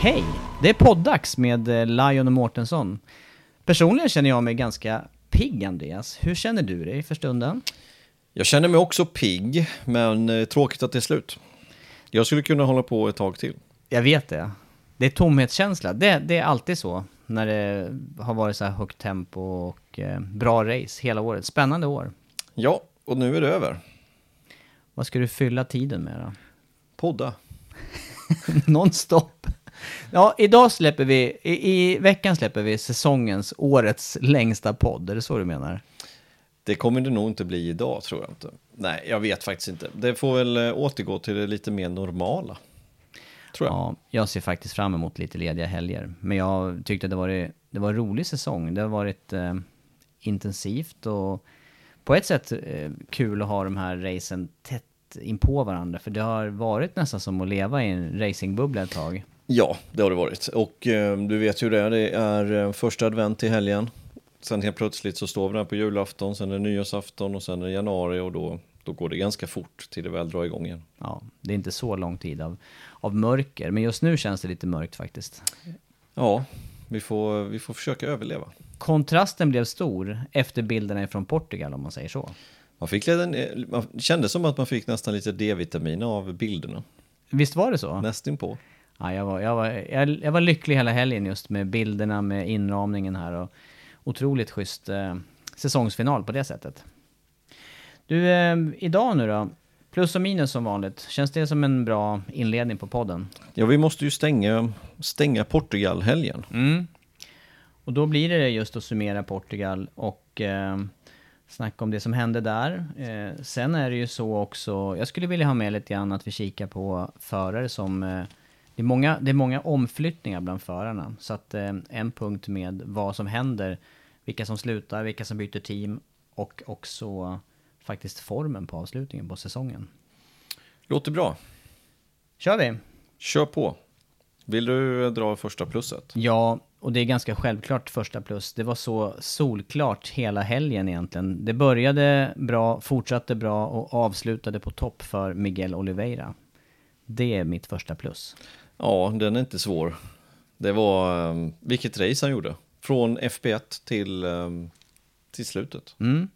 Hej! Det är poddags med eh, Lion och Mårtensson. Personligen känner jag mig ganska pigg, Andreas. Hur känner du dig för stunden? Jag känner mig också pigg, men eh, tråkigt att det är slut. Jag skulle kunna hålla på ett tag till. Jag vet det. Det är tomhetskänsla. Det, det är alltid så när det har varit så här högt tempo och eh, bra race hela året. Spännande år. Ja, och nu är det över. Vad ska du fylla tiden med då? Podda. Nonstop. Ja, idag släpper vi, i, i veckan släpper vi säsongens, årets längsta podd. Är det så du menar? Det kommer det nog inte bli idag, tror jag inte. Nej, jag vet faktiskt inte. Det får väl eh, återgå till det lite mer normala. Tror jag. Ja, jag ser faktiskt fram emot lite lediga helger. Men jag tyckte det var, det var en rolig säsong. Det har varit eh, intensivt och på ett sätt eh, kul att ha de här racen tätt in på varandra. För det har varit nästan som att leva i en racingbubbla ett tag. Ja, det har det varit. Och eh, du vet ju det, det är eh, första advent i helgen. Sen helt plötsligt så står vi där på julafton, sen är det nyårsafton och sen är det januari och då, då går det ganska fort till det väl drar igång igen. Ja, det är inte så lång tid av, av mörker. Men just nu känns det lite mörkt faktiskt. Ja, vi får, vi får försöka överleva. Kontrasten blev stor efter bilderna från Portugal om man säger så. Man fick man kände som att man fick nästan lite D-vitamin av bilderna. Visst var det så? Nästinpå. Ja, jag, var, jag, var, jag, jag var lycklig hela helgen just med bilderna, med inramningen här och otroligt schysst eh, säsongsfinal på det sättet. Du, eh, idag nu då? Plus och minus som vanligt. Känns det som en bra inledning på podden? Ja, vi måste ju stänga, stänga Portugal-helgen. Mm. Och då blir det just att summera Portugal och eh, snacka om det som hände där. Eh, sen är det ju så också, jag skulle vilja ha med lite grann att vi kikar på förare som eh, det är, många, det är många omflyttningar bland förarna. Så att eh, en punkt med vad som händer, vilka som slutar, vilka som byter team och också faktiskt formen på avslutningen på säsongen. Låter bra. Kör vi! Kör på. Vill du dra första plusset? Ja, och det är ganska självklart första plus. Det var så solklart hela helgen egentligen. Det började bra, fortsatte bra och avslutade på topp för Miguel Oliveira. Det är mitt första plus. Ja, den är inte svår. Det var um, vilket race han gjorde. Från FP1 till, um, till slutet. Mm.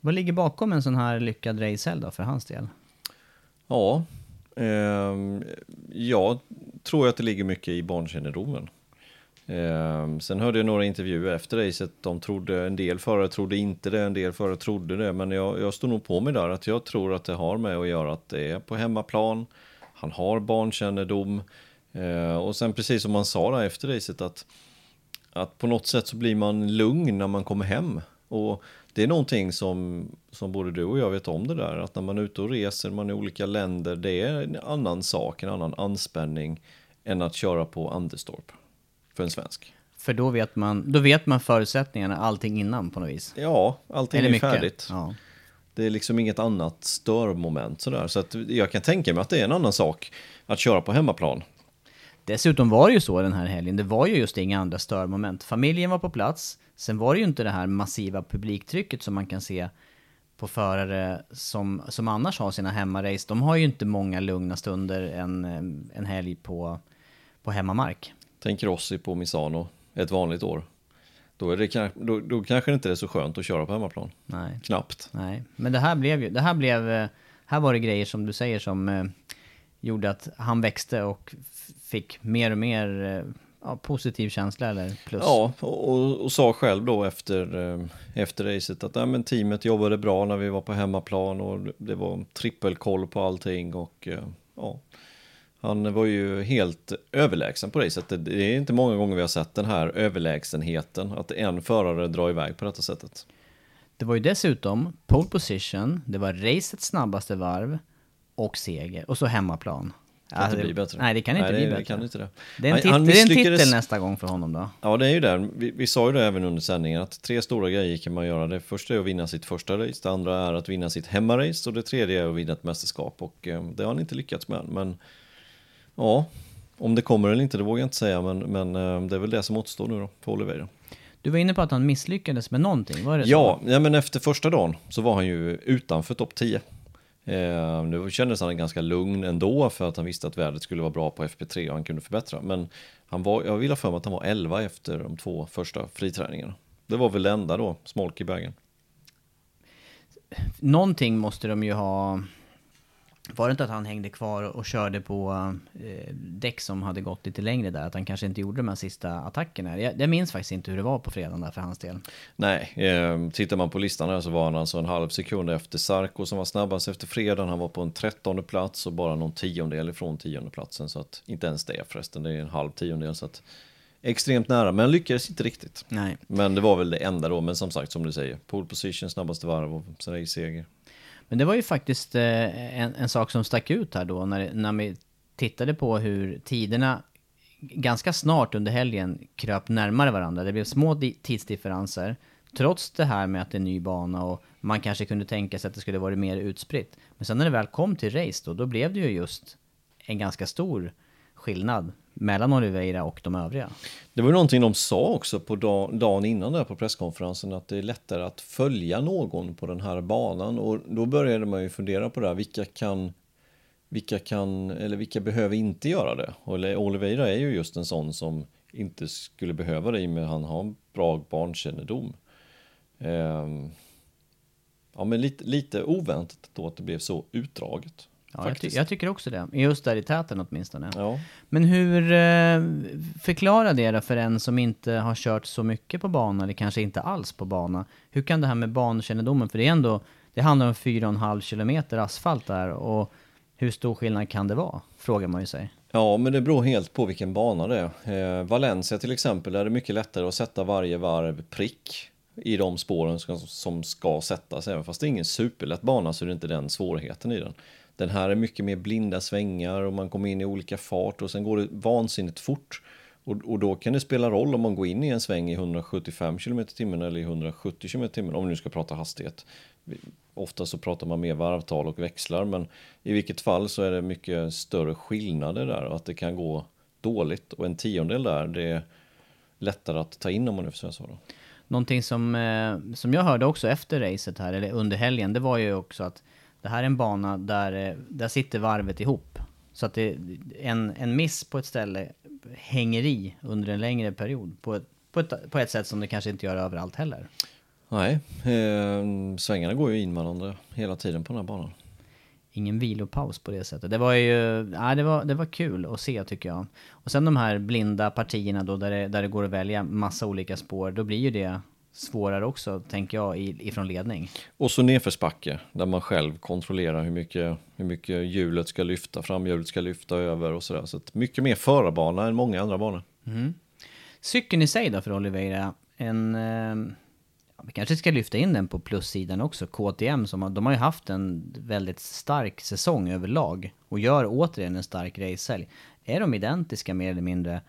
Vad ligger bakom en sån här lyckad racehelg då för hans del? Ja, um, jag tror att det ligger mycket i barnkännedomen. Um, sen hörde jag några intervjuer efter racet. De trodde, en del förare trodde inte det, en del förare trodde det. Men jag, jag står nog på mig där att jag tror att det har med att göra att det är på hemmaplan. Han har barnkännedom. Uh, och sen precis som man sa där efter racet att, att på något sätt så blir man lugn när man kommer hem. Och det är någonting som, som både du och jag vet om det där, att när man är ute och reser, man är i olika länder, det är en annan sak, en annan anspänning än att köra på Anderstorp för en svensk. För då vet man, då vet man förutsättningarna, allting innan på något vis. Ja, allting är mycket. färdigt. Ja. Det är liksom inget annat störmoment sådär. Så att jag kan tänka mig att det är en annan sak att köra på hemmaplan. Dessutom var det ju så den här helgen, det var ju just inga andra störmoment. Familjen var på plats, sen var det ju inte det här massiva publiktrycket som man kan se på förare som, som annars har sina hemmarace. De har ju inte många lugna stunder en, en helg på, på hemmamark. Tänk Rossi på Misano ett vanligt år. Då, är det, då, då kanske det inte är så skönt att köra på hemmaplan. Nej, Knappt. nej. Men det här blev ju, det här blev, eh, här var det grejer som du säger som eh, gjorde att han växte och fick mer och mer eh, ja, positiv känsla eller plus. Ja, och, och, sa själv då efter, eh, efter racet att ja, men teamet jobbade bra när vi var på hemmaplan och det var trippelkoll på allting och eh, ja, han var ju helt överlägsen på racet. Det- Det är inte många gånger vi har sett den här överlägsenheten, att en förare drar iväg på detta sättet. Det var ju dessutom pole position, det var racets snabbaste varv och seger och så hemmaplan. Kan Ja, inte det- bli bättre. Nej, det kan inte Nej, bli det, bättre. Det kan inte det. Det är en, tit- han det är en titel nästa gång för honom då. Ja, det är ju det. Vi, vi sa ju det även under sändningen att tre stora grejer kan man göra. Det första är att vinna sitt första race, det andra är att vinna sitt hemmarace och det tredje är att vinna ett mästerskap. Och eh, det har han inte lyckats med. Men ja, om det kommer eller inte, det vågar jag inte säga. Men, men eh, det är väl det som återstår nu då för Oliveira. Du var inne på att han misslyckades med någonting, var det Ja, så? ja, men efter första dagen så var han ju utanför topp 10. Eh, nu kändes han ganska lugn ändå för att han visste att värdet skulle vara bra på FP3 och han kunde förbättra. Men han var, jag vill ha för mig att han var 11 efter de två första friträningarna. Det var väl det enda då, smolk i bägen. Någonting måste de ju ha... Var det inte att han hängde kvar och körde på eh, däck som hade gått lite längre där? Att han kanske inte gjorde de här sista attackerna? Jag, jag minns faktiskt inte hur det var på fredagen där för hans del. Nej, eh, tittar man på listan här så var han alltså en halv sekund efter Sarko som var snabbast efter fredagen. Han var på en trettonde plats och bara någon tiondel ifrån tionde platsen. Så att, inte ens det förresten, det är en halv tiondel. Så att, extremt nära, men lyckades inte riktigt. Nej. Men det var väl det enda då, men som sagt som du säger, pole position, snabbaste varv och race-seger. Men det var ju faktiskt eh, en, en sak som stack ut här då när, när vi tittade på hur tiderna ganska snart under helgen kröp närmare varandra. Det blev små tidsdifferenser. Trots det här med att det är en ny bana och man kanske kunde tänka sig att det skulle varit mer utspritt. Men sen när det väl kom till race då, då blev det ju just en ganska stor skillnad mellan Oliveira och de övriga. Det var ju någonting de sa också på dag, dagen innan där på presskonferensen att det är lättare att följa någon på den här banan och då började man ju fundera på det här, vilka kan vilka kan, eller vilka behöver inte göra det? Oliveira är ju just en sån som inte skulle behöva det i och med att han har en bra barnkännedom. Ehm, ja, men lite, lite oväntat då att det blev så utdraget. Ja, jag, ty- jag tycker också det. Just där i täten åtminstone. Ja. Men hur, eh, förklara det då för en som inte har kört så mycket på bana, eller kanske inte alls på bana. Hur kan det här med bankännedomen, för det är ändå, det handlar om 4,5 kilometer asfalt där och hur stor skillnad kan det vara? Frågar man ju sig. Ja, men det beror helt på vilken bana det är. Eh, Valencia till exempel är det mycket lättare att sätta varje varv prick i de spåren som, som ska sättas. Även fast det är ingen superlätt bana så är det inte den svårigheten i den. Den här är mycket mer blinda svängar och man kommer in i olika fart och sen går det vansinnigt fort. Och, och då kan det spela roll om man går in i en sväng i 175 km h eller i 170 km h om vi nu ska prata hastighet. Ofta så pratar man mer varvtal och växlar men i vilket fall så är det mycket större skillnader där och att det kan gå dåligt och en tiondel där det är lättare att ta in om man nu får säga så. Då. Någonting som, eh, som jag hörde också efter racet här, eller under helgen, det var ju också att det här är en bana där, eh, där sitter varvet ihop. Så att det, en, en miss på ett ställe hänger i under en längre period på ett, på ett, på ett sätt som det kanske inte gör överallt heller. Nej, eh, svängarna går ju in varandra hela tiden på den här banan. Ingen vilopaus på det sättet. Det var ju, nej, det var, det var kul att se tycker jag. Och sen de här blinda partierna då där det, där det går att välja massa olika spår, då blir ju det svårare också, tänker jag, ifrån ledning. Och så nedförsbacke där man själv kontrollerar hur mycket, hur mycket hjulet ska lyfta, framhjulet ska lyfta över och sådär. Så mycket mer förarbana än många andra banor. Cykeln i sig då för Oliveira, en... Eh, vi kanske ska lyfta in den på plussidan också, KTM, som har, de har ju haft en väldigt stark säsong överlag och gör återigen en stark racehelg. Är de identiska mer eller mindre,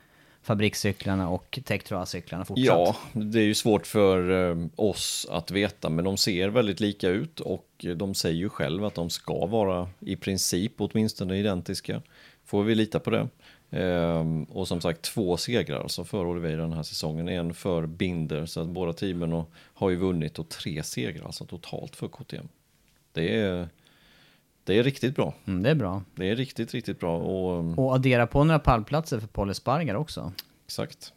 fabrikscyklarna och Tektroa-cyklarna fortsatt? Ja, det är ju svårt för eh, oss att veta, men de ser väldigt lika ut och de säger ju själv att de ska vara i princip åtminstone identiska. Får vi lita på det? Eh, och som sagt två segrar alltså för Oliveira den här säsongen. En för Binder, så att båda teamen har ju vunnit och tre segrar alltså totalt för KTM. Det är, det är riktigt bra. Mm, det är bra. Det är riktigt, riktigt bra och Och addera på några pallplatser för Paul Espargar också. exakt.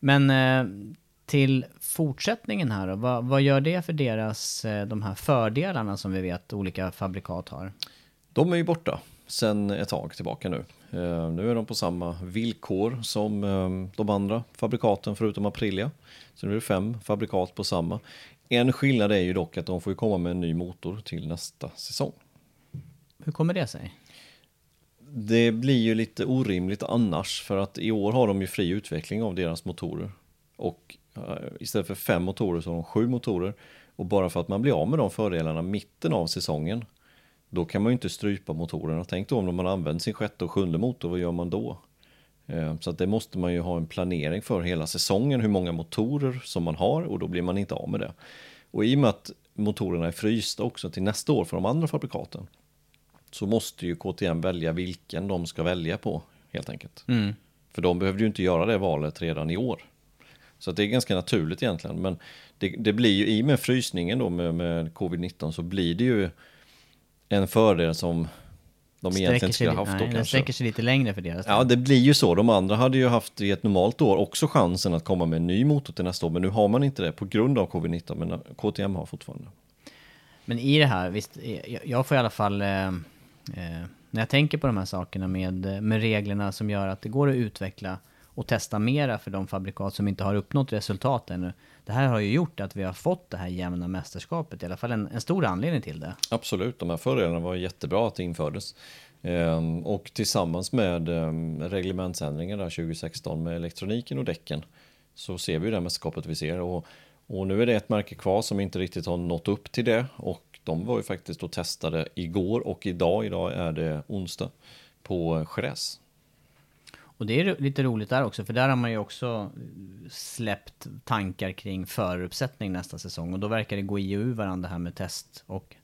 Men eh, till fortsättningen här då, vad, vad gör det för deras, eh, de här fördelarna som vi vet olika fabrikat har? De är ju borta sen ett tag tillbaka nu. Eh, nu är de på samma villkor som eh, de andra fabrikaten förutom Aprilia. Så nu är det fem fabrikat på samma. En skillnad är ju dock att de får komma med en ny motor till nästa säsong. Hur kommer det sig? Det blir ju lite orimligt annars för att i år har de ju fri utveckling av deras motorer. Och eh, istället för fem motorer så har de sju motorer. Och bara för att man blir av med de fördelarna mitten av säsongen då kan man ju inte strypa motorerna. Tänk då om man använder sin sjätte och sjunde motor, vad gör man då? Eh, så att det måste man ju ha en planering för hela säsongen, hur många motorer som man har och då blir man inte av med det. Och i och med att motorerna är frysta också till nästa år för de andra fabrikaten så måste ju KTM välja vilken de ska välja på helt enkelt. Mm. För de behövde ju inte göra det valet redan i år. Så det är ganska naturligt egentligen. Men det, det blir ju i och med frysningen då med, med covid-19 så blir det ju en fördel som de egentligen skulle ha haft nej, då kanske. sträcker sig lite längre för deras Ja, det blir ju så. De andra hade ju haft i ett normalt år också chansen att komma med en ny motor till nästa år. Men nu har man inte det på grund av covid-19. Men KTM har fortfarande. Men i det här, visst, jag, jag får i alla fall... Eh, eh, när jag tänker på de här sakerna med, med reglerna som gör att det går att utveckla och testa mera för de fabrikat som inte har uppnått resultat ännu. Det här har ju gjort att vi har fått det här jämna mästerskapet, i alla fall en, en stor anledning till det. Absolut, de här fördelarna var jättebra att det infördes. Ehm, och tillsammans med ehm, reglementsändringen där 2016 med elektroniken och däcken så ser vi det här mästerskapet vi ser. Och, och nu är det ett märke kvar som inte riktigt har nått upp till det och de var ju faktiskt och testade igår och idag, idag är det onsdag, på Jerez. Och det är lite roligt där också, för där har man ju också eh, släppt tankar kring föruppsättning nästa säsong. Och då verkar det gå i och ur varandra här med test och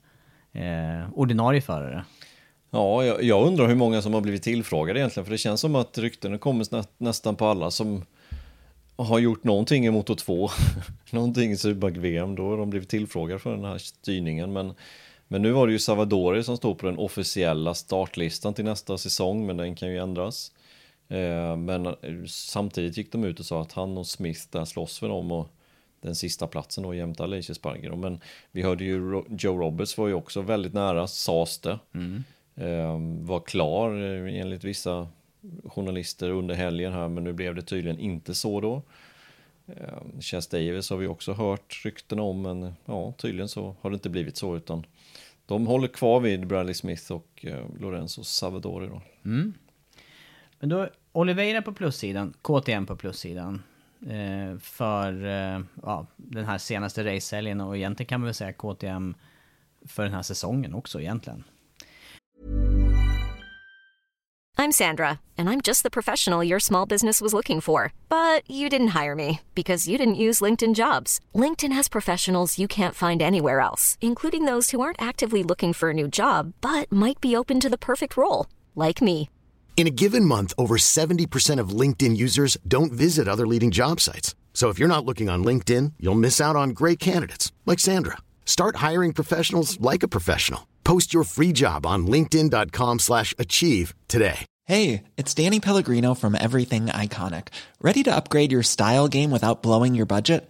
eh, ordinarie förare. Ja, jag, jag undrar hur många som har blivit tillfrågade egentligen, för det känns som att ryktena kommer nä, nästan på alla som har gjort någonting i Moto 2, någonting i Subag-VM, då har de blivit tillfrågade för den här styrningen. Men, men nu var det ju Savadori som stod på den officiella startlistan till nästa säsong, men den kan ju ändras. Eh, men eh, samtidigt gick de ut och sa att han och Smith där slåss för dem och den sista platsen då jämte Alicia Sparger. Men vi hörde ju Joe Roberts var ju också väldigt nära, sades det. Eh, var klar enligt vissa journalister under helgen här, men nu blev det tydligen inte så då. Chas Davis har vi också hört rykten om, men ja, tydligen så har det inte blivit så, utan de håller kvar vid Bradley Smith och Lorenzo Savadori då. Men då, Oliveira på plussidan, KTM på plussidan. Eh, för eh, ja, den här senaste racehelgen och egentligen kan man väl säga KTM för den här säsongen också egentligen. I'm Sandra, and I'm just the professional your small business was looking for. But you didn't hire me because you didn't use LinkedIn jobs. LinkedIn has professionals you can't find anywhere else, including those who aren't actively looking for a new job but might be open to the perfect role, like me. In a given month, over 70% of LinkedIn users don't visit other leading job sites. So if you're not looking on LinkedIn, you'll miss out on great candidates like Sandra. Start hiring professionals like a professional. Post your free job on linkedin.com/achieve today. Hey, it's Danny Pellegrino from Everything Iconic. Ready to upgrade your style game without blowing your budget?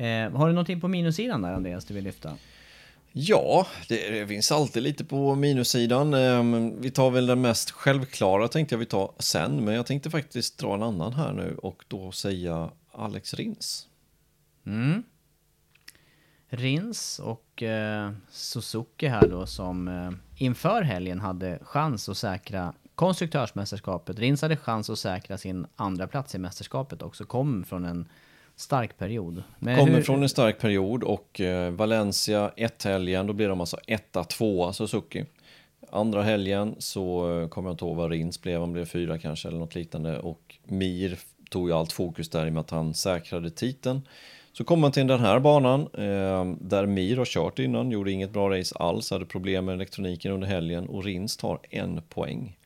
Eh, har du någonting på minussidan där Andreas du vill lyfta? Ja, det, finns alltid lite på minussidan. Ehm, Vi tar väl den mest självklara tänkte jag vi tar sen, men jag tänkte faktiskt dra en annan här nu och då säga Alex Rins. Rins och eh, Suzuki här då som eh, inför helgen hade chans att säkra konstruktörsmästerskapet. Rins hade chans att säkra sin andra plats i mästerskapet också. Kom från en stark period. Men Kommer hur- från en stark period och eh, Valencia ett helgen, då blir de alltså etta, tvåa Suzuki. Andra helgen så eh, kommer jag inte ihåg vad Rins blev, han blev fyra kanske eller något liknande och Mir tog ju allt fokus där i och med att han säkrade titeln. Så kommer man till den här banan eh, där Mir har kört innan, gjorde inget bra race alls, hade problem med elektroniken under helgen och Rins tar en poäng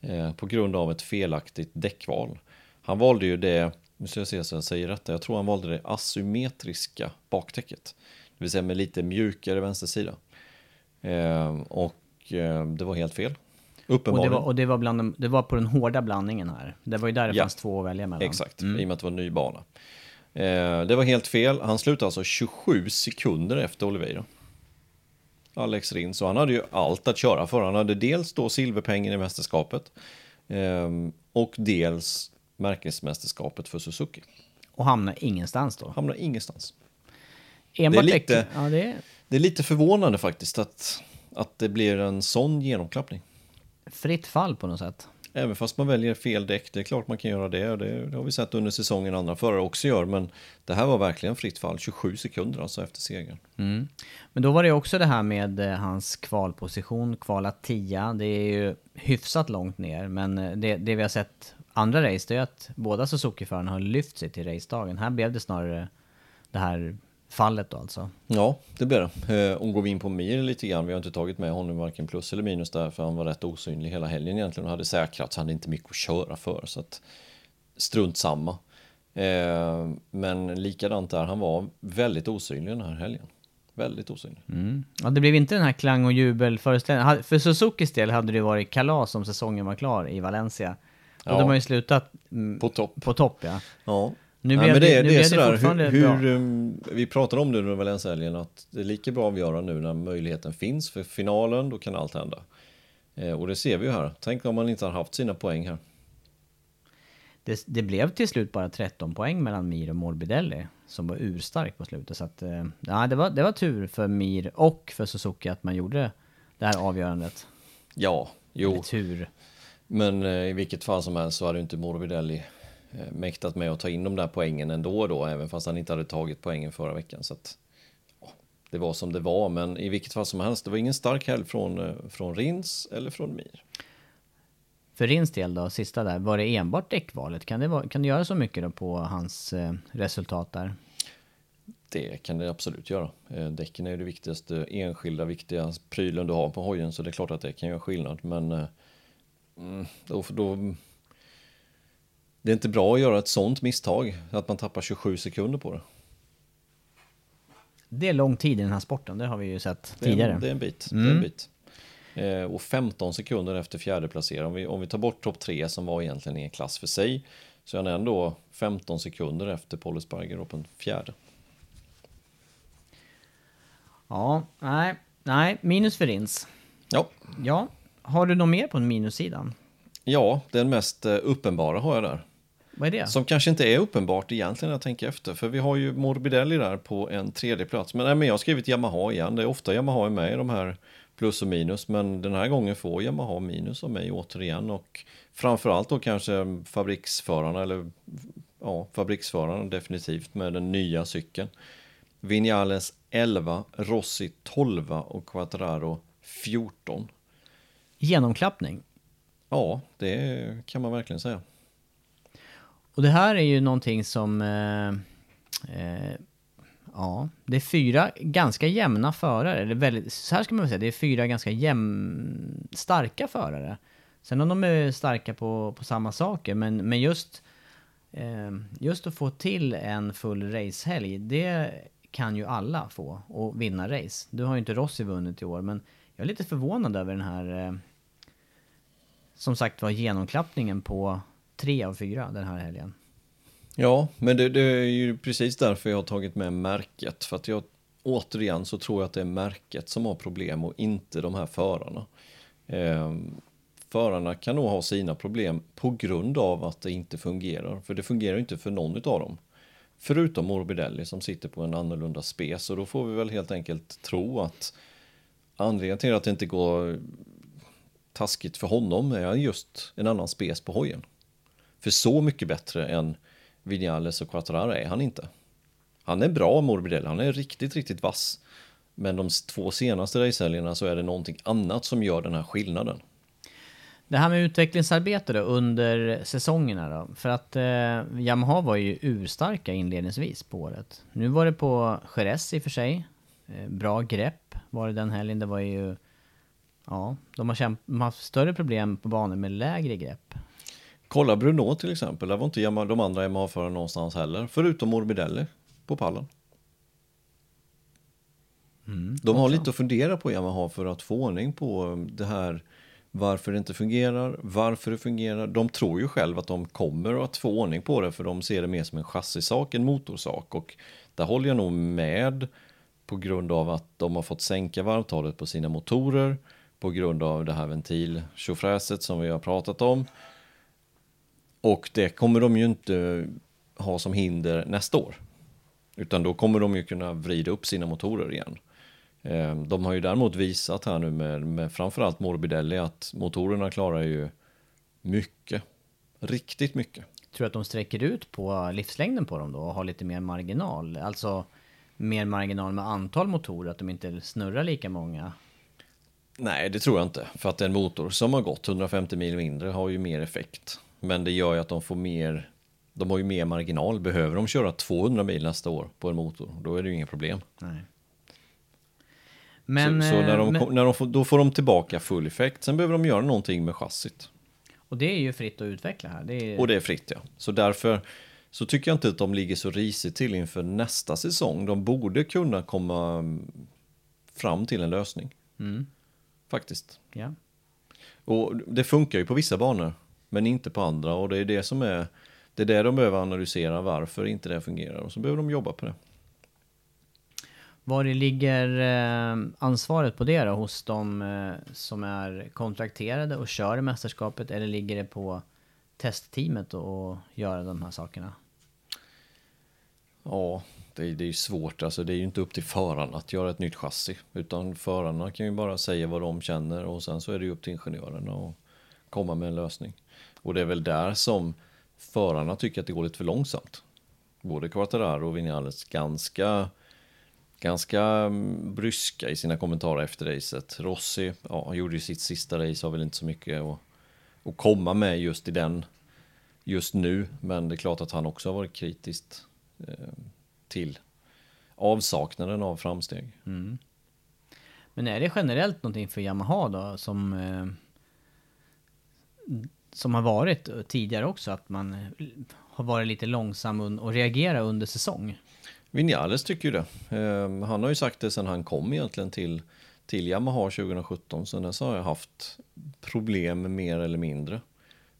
eh, på grund av ett felaktigt däckval. Han valde ju det, nu ska jag se så jag säger rätt, jag tror han valde det asymmetriska bakdäcket. Det vill säga med lite mjukare vänstersida. Eh, och eh, det var helt fel. och det Uppenbarligen. var, och det var, bland de, det var på den hårda blandningen här. Det var ju där det Ja. fanns två att välja mellan. Exakt, i och med att det var en ny bana. Eh, det var helt fel. Han slutade alltså 27 sekunder efter Oliveira. Alex Rins. Så han hade ju allt att köra för. Han hade dels då silverpengen i mästerskapet eh, och dels märkesmästerskapet för Suzuki. Och hamnar ingenstans då. Hamnar ingenstans. Enbart det är lite- Ja, det är Det är lite förvånande faktiskt att, att det blir en sån genomklappning. fritt fall på något sätt. Även fast man väljer fel däck, det är klart man kan göra det. Det, det har vi sett under säsongen andra förare också gör. Men det här var verkligen fritt fall, 27 sekunder alltså efter segern. Men då var det också det här med eh, hans kvalposition, kvala 10. Det är ju hyfsat långt ner, men eh, det, det vi har sett andra race, det är att båda Suzuki-förarna har lyft sig till racedagen. Här blev det snarare det här fallet då alltså. Ja, det blir det. Eh, och går vi in på Mir lite grann, vi har inte tagit med honom varken plus eller minus där, för han var rätt osynlig hela helgen egentligen och hade säkrat så han hade inte mycket att köra för. Så att strunt samma. Eh, men likadant där, han var väldigt osynlig den här helgen. Väldigt osynlig. Ja, det blev inte den här klang och jubelföreställningen. För Suzukis del hade det varit kalas om säsongen var klar i Valencia. Då Ja. hade man ju slutat mm, På topp. på topp ja. Ja. Nu blev men det- det, nu det är det hur, hur, um, vi pratade om det under Valencia-helgen att det är lika bra att göra nu när möjligheten finns för finalen, då kan allt hända. Eh, och det ser vi ju här. Tänk om man inte har haft sina poäng här. Det, det blev till slut bara 13 poäng mellan Mir och Morbidelli som var urstark på slutet. Så att, eh, ja, det, var, det var tur för Mir och för Suzuki att man gjorde det här avgörandet. Ja, jo. Eller tur. Men eh, i vilket fall som helst så hade inte Morbidelli eh, mäktat med att ta in de där poängen ändå då, även fast han inte hade tagit poängen förra veckan. Så att, det var som det var, men i vilket fall som helst, det var ingen stark helg från, eh, från Rins eller från Mir. För Rins del då, sista där, var det enbart däckvalet? Kan det, kan det göra så mycket då på hans resultat där? Det kan det absolut göra. Däcken är ju det viktigaste enskilda viktiga prylen du har på hojen så det är klart att det kan göra skillnad. Men då, då, det är inte bra att göra ett sånt misstag, att man tappar 27 sekunder på det. Det är lång tid i den här sporten, det har vi ju sett Det är, tidigare. det är en bit. Det är en bit. Eh, och 15 sekunder efter fjärde placering. Om vi, om vi tar bort topp 3 som var egentligen i en klass för sig så är han ändå 15 sekunder efter Pollesberger och på en fjärde. Ja, nej, nej, minus för Rins. Ja, Ja, har du något mer på minussidan? ja, den mest eh, uppenbara har jag där. Vad är det? Som kanske inte är uppenbart egentligen när jag tänker efter. För vi har ju Morbidelli där på en tredje plats. Men, nej, men jag har skrivit Yamaha igen. Det är ofta Yamaha är med i de här plus och minus. Men den här gången får Yamaha minus av mig återigen. Och framförallt då kanske fabriksförarna, eller ja, fabriksförarna definitivt med den nya cykeln. Vinales 11, Rossi 12 och Quattraro 14. Genomklappning. Ja, det kan man verkligen säga. Och det här är ju någonting som... Eh, eh, ja, det är fyra ganska jämna förare. Eller väldigt, så här ska man väl säga, det är fyra ganska jämn, starka förare. Sen om de är starka på, på samma saker, men, men just, eh, just att få till en full racehelg, det kan ju alla få och vinna race. Du har ju inte Rossi vunnit i år, men jag är lite förvånad över den här eh, som sagt var genomklappningen på tre av fyra den här helgen. Ja, men det, det är ju precis därför jag har tagit med märket. För att jag återigen så tror jag att det är märket som har problem och inte de här förarna. Eh, förarna kan nog ha sina problem på grund av att det inte fungerar. För det fungerar inte för någon av dem. Förutom Morbidelli som sitter på en annorlunda spes. Och då får vi väl helt enkelt tro att anledningen till att det inte går taskigt för honom är just en annan spes på hojen. För så mycket bättre än Vinales och Quattararo är han inte. Han är bra Morbidelli, han är riktigt, riktigt vass. Men de två senaste racehelgerna så är det någonting annat som gör den här skillnaden. Det här med utvecklingsarbete då under säsongerna då? För att eh, Yamaha var ju urstarka inledningsvis på året. Nu var det på Jerez i och för sig. Eh, bra grepp var det den helgen. Det var ju... Ja, de har, kämp- de har haft större problem på banor med lägre grepp. Kolla Bruno till exempel, där var inte de andra Yamaha-förarna någonstans heller. Förutom Morbidelli på pallen. de har lite att fundera på Yamaha för att få ordning på det här varför det inte fungerar, varför det fungerar. De tror ju själv att de kommer att få ordning på det för de ser det mer som en chassisak, en motorsak och där håller jag nog med på grund av att de har fått sänka varvtalet på sina motorer på grund av det här ventiltjofräset som vi har pratat om. Och det kommer de ju inte ha som hinder nästa år. Utan då kommer de ju kunna vrida upp sina motorer igen. Ehm, de har ju däremot visat här nu med, med framförallt Morbidelli att motorerna klarar ju mycket. Riktigt mycket. Tror du att de sträcker ut på livslängden på dem då och har lite mer marginal? Alltså mer marginal med antal motorer, att de inte snurrar lika många? Nej, det tror jag inte. För att en motor som har gått 150 mil mindre har ju mer effekt. Men det gör ju att de får mer, de har ju mer marginal. Behöver de köra 200 mil nästa år på en motor, då är det ju inga problem. Nej. Men, så, så när de, eh, men, när de får, då får de tillbaka full effekt. Sen behöver de göra någonting med chassit. Och det är ju fritt att utveckla här. Det är... Och det är fritt ja. Så därför så tycker jag inte att de ligger så risigt till inför nästa säsong. De borde kunna komma fram till en lösning. Mm. Faktiskt. Ja. Och det funkar ju på vissa banor, men inte på andra. Och det är det som är, det är det de behöver analysera, varför inte det fungerar. Och så behöver de jobba på det. Var det ligger eh, ansvaret på det då, hos de eh, som är kontrakterade och kör i mästerskapet? Eller ligger det på testteamet att göra de här sakerna? Ja, det är, det är svårt. Alltså, det är ju inte upp till förarna att göra ett nytt chassi. Utan förarna kan ju bara säga vad de känner och sen så är det ju upp till ingenjörerna att komma med en lösning. Och det är väl där som förarna tycker att det går lite för långsamt. Både Quartararo och Vinales ganska ganska mm, bryska i sina kommentarer efter racet. Rossi, ja, han gjorde ju sitt sista race, har väl inte så mycket att, att komma med just i den just nu. Men det är klart att han också har varit kritiskt eh, till avsaknaden av framsteg. Mm. Men är det generellt någonting för Yamaha då som eh, som har varit tidigare också att man har varit lite långsam och reagera under säsong? Vinales tycker ju det. Eh, han har ju sagt det sen han kom egentligen till, till Yamaha 2017. Sen dess har jag haft problem mer eller mindre.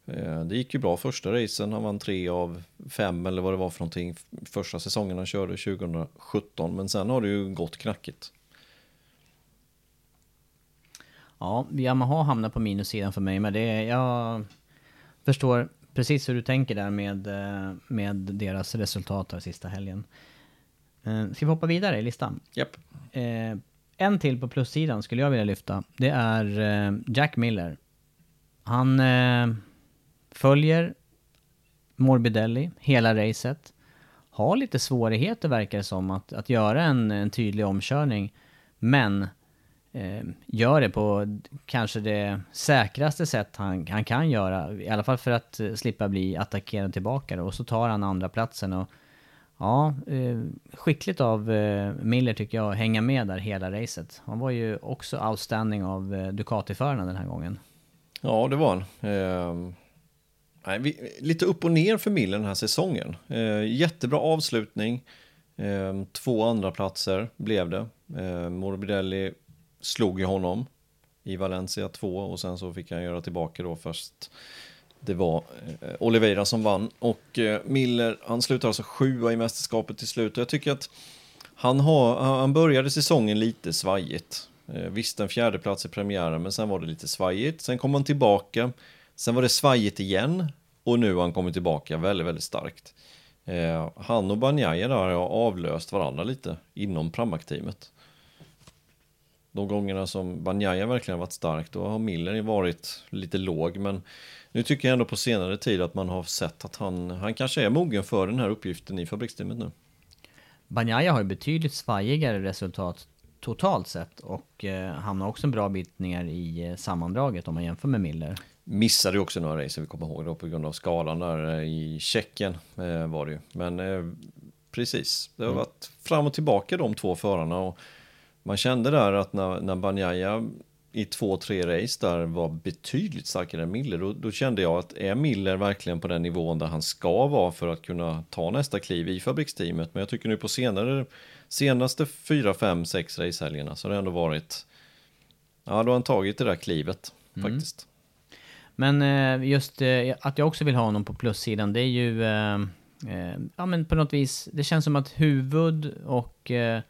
Eh, det gick ju bra första racen. Han vann tre av fem eller vad det var för någonting. Första säsongen han körde 2017. Men sen har det ju gått knackigt. Ja, Yamaha hamnar på minussidan för mig. Men det är, jag förstår precis hur du tänker där med, eh, med deras resultat här sista helgen. Eh, ska vi hoppa vidare i listan? Japp. Eh, en till på plussidan skulle jag vilja lyfta. Det är Jack Miller. Han följer Morbidelli hela racet. Har lite svårigheter verkar det som att, att göra en, en tydlig omkörning. Men eh, gör det på kanske det säkraste sätt han, han kan göra. I alla fall för att eh, slippa bli attackerad tillbaka. Och så tar han andra platsen och Ja, eh, skickligt av eh, Miller tycker jag att hänga med där hela racet. Han var ju också outstanding av eh, Ducati-förarna den här gången. Ja, det var han. Ehm, Nej, vi, lite upp och ner för Miller den här säsongen. Eh, jättebra avslutning. Eh, två andra platser blev det. Eh, Morbidelli slog ju honom i Valencia 2 och sen så fick han göra tillbaka då först det var eh, Oliveira som vann och eh, Miller, han slutar alltså sjua i mästerskapet till slut. Jag tycker att han, har, han började säsongen lite svajigt. Eh, visst en fjärde plats i premiären, men sen var det lite svajigt. Sen kom han tillbaka, sen var det svajigt igen och nu har han kommit tillbaka väldigt, väldigt starkt. Eh, han och Banjaya där har avlöst varandra lite inom Pramac-teamet. De gångerna som Banjaya verkligen varit stark, då har Miller varit lite låg, men nu tycker jag ändå på senare tid att man har sett att han, han kanske är mogen för den här uppgiften i fabriksteamet nu. Banjaya har ju betydligt svajigare resultat totalt sett och eh, hamnar också en bra bit ner i eh, sammandraget om man jämför med Miller. Missade också några race, vi kommer ihåg då, på grund av skadan där eh, i Tjeckien eh, var det ju. Men eh, precis, det har mm. varit fram och tillbaka de två förarna och man kände där att när, när Banjaya i två, tre race där var betydligt starkare än Miller. Då, då, kände jag att är Miller verkligen på den nivån där han ska vara för att kunna ta nästa kliv i fabriksteamet. Men jag tycker nu på senare, senaste fyra, fem, sex racehelgerna så har det ändå varit, ja då har han tagit det där klivet mm. faktiskt. Men eh, just eh, att jag också vill ha honom på plussidan, det är ju, eh, eh, ja men på något vis, det känns som att huvud och eh,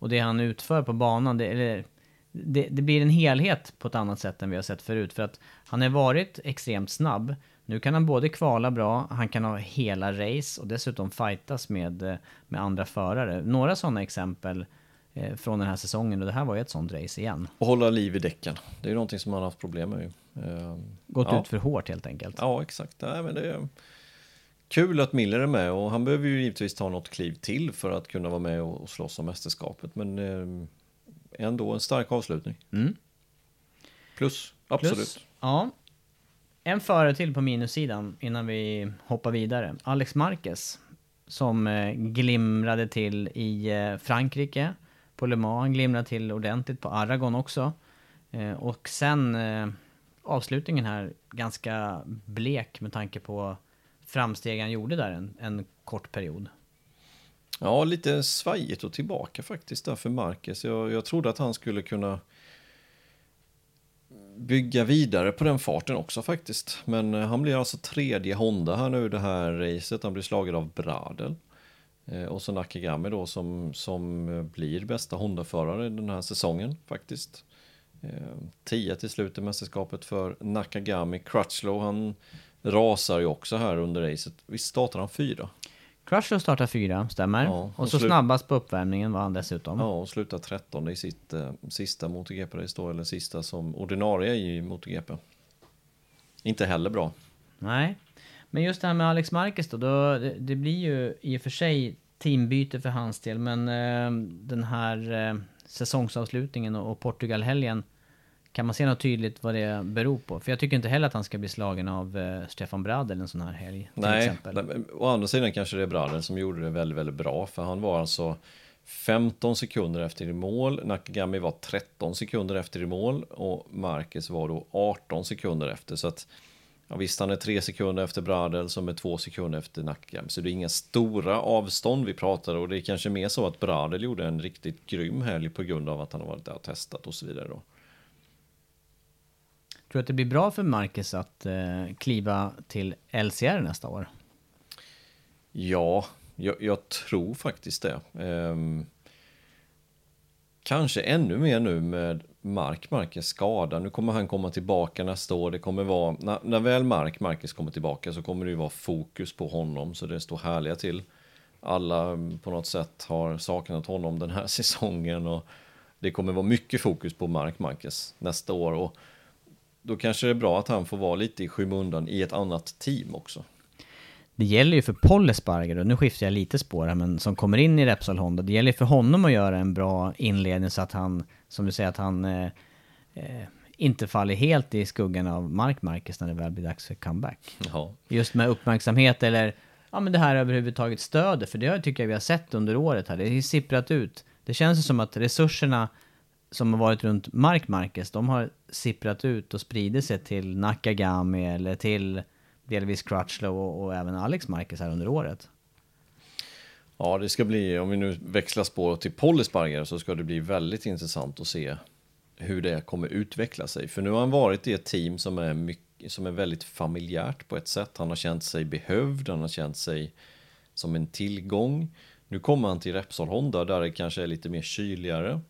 och det han utför på banan, det, eller, det, det blir en helhet på ett annat sätt än vi har sett förut. För att han har varit extremt snabb. Nu kan han både kvala bra, han kan ha hela race och dessutom fightas med, med andra förare. Några sådana exempel eh, från den här säsongen och det här var ju ett sånt race igen. Och hålla liv i däcken. Det är ju någonting som han har haft problem med. Eh, Gått ja. ut för hårt helt enkelt. Ja, exakt. Nej, men det är kul att Miller är med och han behöver ju givetvis ta något kliv till för att kunna vara med och slåss om mästerskapet. Men eh, ändå en stark avslutning. Mm. Plus, absolut. Plus, ja. En förare till på minussidan innan vi hoppar vidare. Alex Marquez. Som eh, glimrade till i eh, Frankrike på Le Mans. Han glimrade till ordentligt på Aragon också. Eh, och sen eh, avslutningen här ganska blek med tanke på framsteg han gjorde där en, en kort period. Ja, lite svajigt och tillbaka faktiskt där för Marcus. Jag, jag trodde att han skulle kunna bygga vidare på den farten också faktiskt. Men eh, han blir alltså tredje Honda här nu det här racet. Han blir slagen av Bradel. Eh, och så Nakagami då som, som eh, blir bästa Honda-förare den här säsongen faktiskt. Eh, 10 till slut i mästerskapet för Nakagami. Crutchlow han rasar ju också här under racet. Visst startar han fyra? Crutchlow startar fyra, stämmer. Ja, och och så snabbast på uppvärmningen var han dessutom. Ja, och slutar 13 i sitt eh, sista MotoGP-race då, eller sista som ordinarie i MotoGP. Inte heller bra. Nej. Men just det här med Alex Marquez då, då det, det blir ju i och för sig teambyte för hans del, men eh, den här eh, säsongsavslutningen och, och Portugalhelgen, kan man se något tydligt vad det beror på? För jag tycker inte heller att han ska bli slagen av eh, Stefan Bradel en sån här helg, till Nej, men å andra sidan kanske det är Bradel som gjorde det väldigt, väldigt bra, för han var alltså 15 sekunder efter i mål, Nakagami var 13 sekunder efter i mål och Marquez var då 18 sekunder efter. Så att, ja, visst, han är 3 sekunder efter Bradel som är 2 sekunder efter Nakagami, så det är inga stora avstånd vi pratar och det är kanske mer så att Bradel gjorde en riktigt grym helg på grund av att han har varit där och testat och så vidare då. Tror du att det blir bra för Marquez att eh, kliva till LCR nästa år? Ja, jag, jag tror faktiskt det. Ehm, kanske ännu mer nu med Mark Marquez skada. Nu kommer han komma tillbaka nästa år. Det kommer vara, när, när väl Mark Marquez kommer tillbaka så kommer det ju vara fokus på honom så det står härliga till. Alla mm, på något sätt har saknat honom den här säsongen och det kommer vara mycket fokus på Mark Marquez nästa år och då kanske det är bra att han får vara lite i skymundan i ett annat team också. Det gäller ju för Paul Esparger, och nu skiftar jag lite spår här, men som kommer in i Repsol Honda, det gäller för honom att göra en bra inledning så att han, som du säger, att han eh, eh, inte faller helt i skuggan av Mark Marquez när det väl blir dags för comeback. Ja. Just med uppmärksamhet eller, ja men det här överhuvudtaget stödet, för det tycker jag vi har sett under året här, det har sipprat ut. Det känns som att resurserna som har varit runt Mark Marquez, de har sipprat ut och spridit sig till Nakagami eller till delvis Crutchlow och, och även Alex Marquez här under året. Ja, det ska bli, om vi nu växlar spår till Polisparger så ska det bli väldigt intressant att se hur det kommer utveckla sig. För nu har han varit i ett team som är, mycket, som är väldigt familjärt på ett sätt. Han har känt sig behövd, han har känt sig som en tillgång. Nu kommer han till Repsol Honda där det kanske är lite mer kyligare.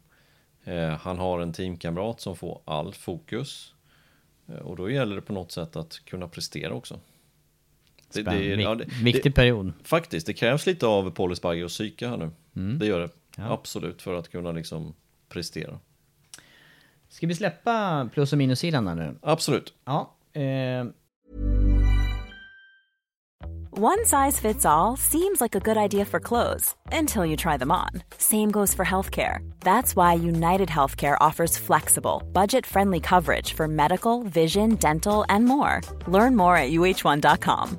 Eh, han har en teamkamrat som får all fokus. Eh, och då gäller det på något sätt att kunna prestera också. Det- det- ja, det- viktig period. Faktiskt, det krävs lite av Paul Esparger och psyke här nu. Det gör det. Ja. Absolut, för att kunna liksom prestera. Ska vi släppa plus och minussidan där nu? Absolut. Ja. Eh, One size fits all seems like a good idea for clothes until you try them on. Same goes for healthcare. That's why United Healthcare offers flexible, budget friendly coverage for medical, vision, dental, and more. Learn more at uh1.com.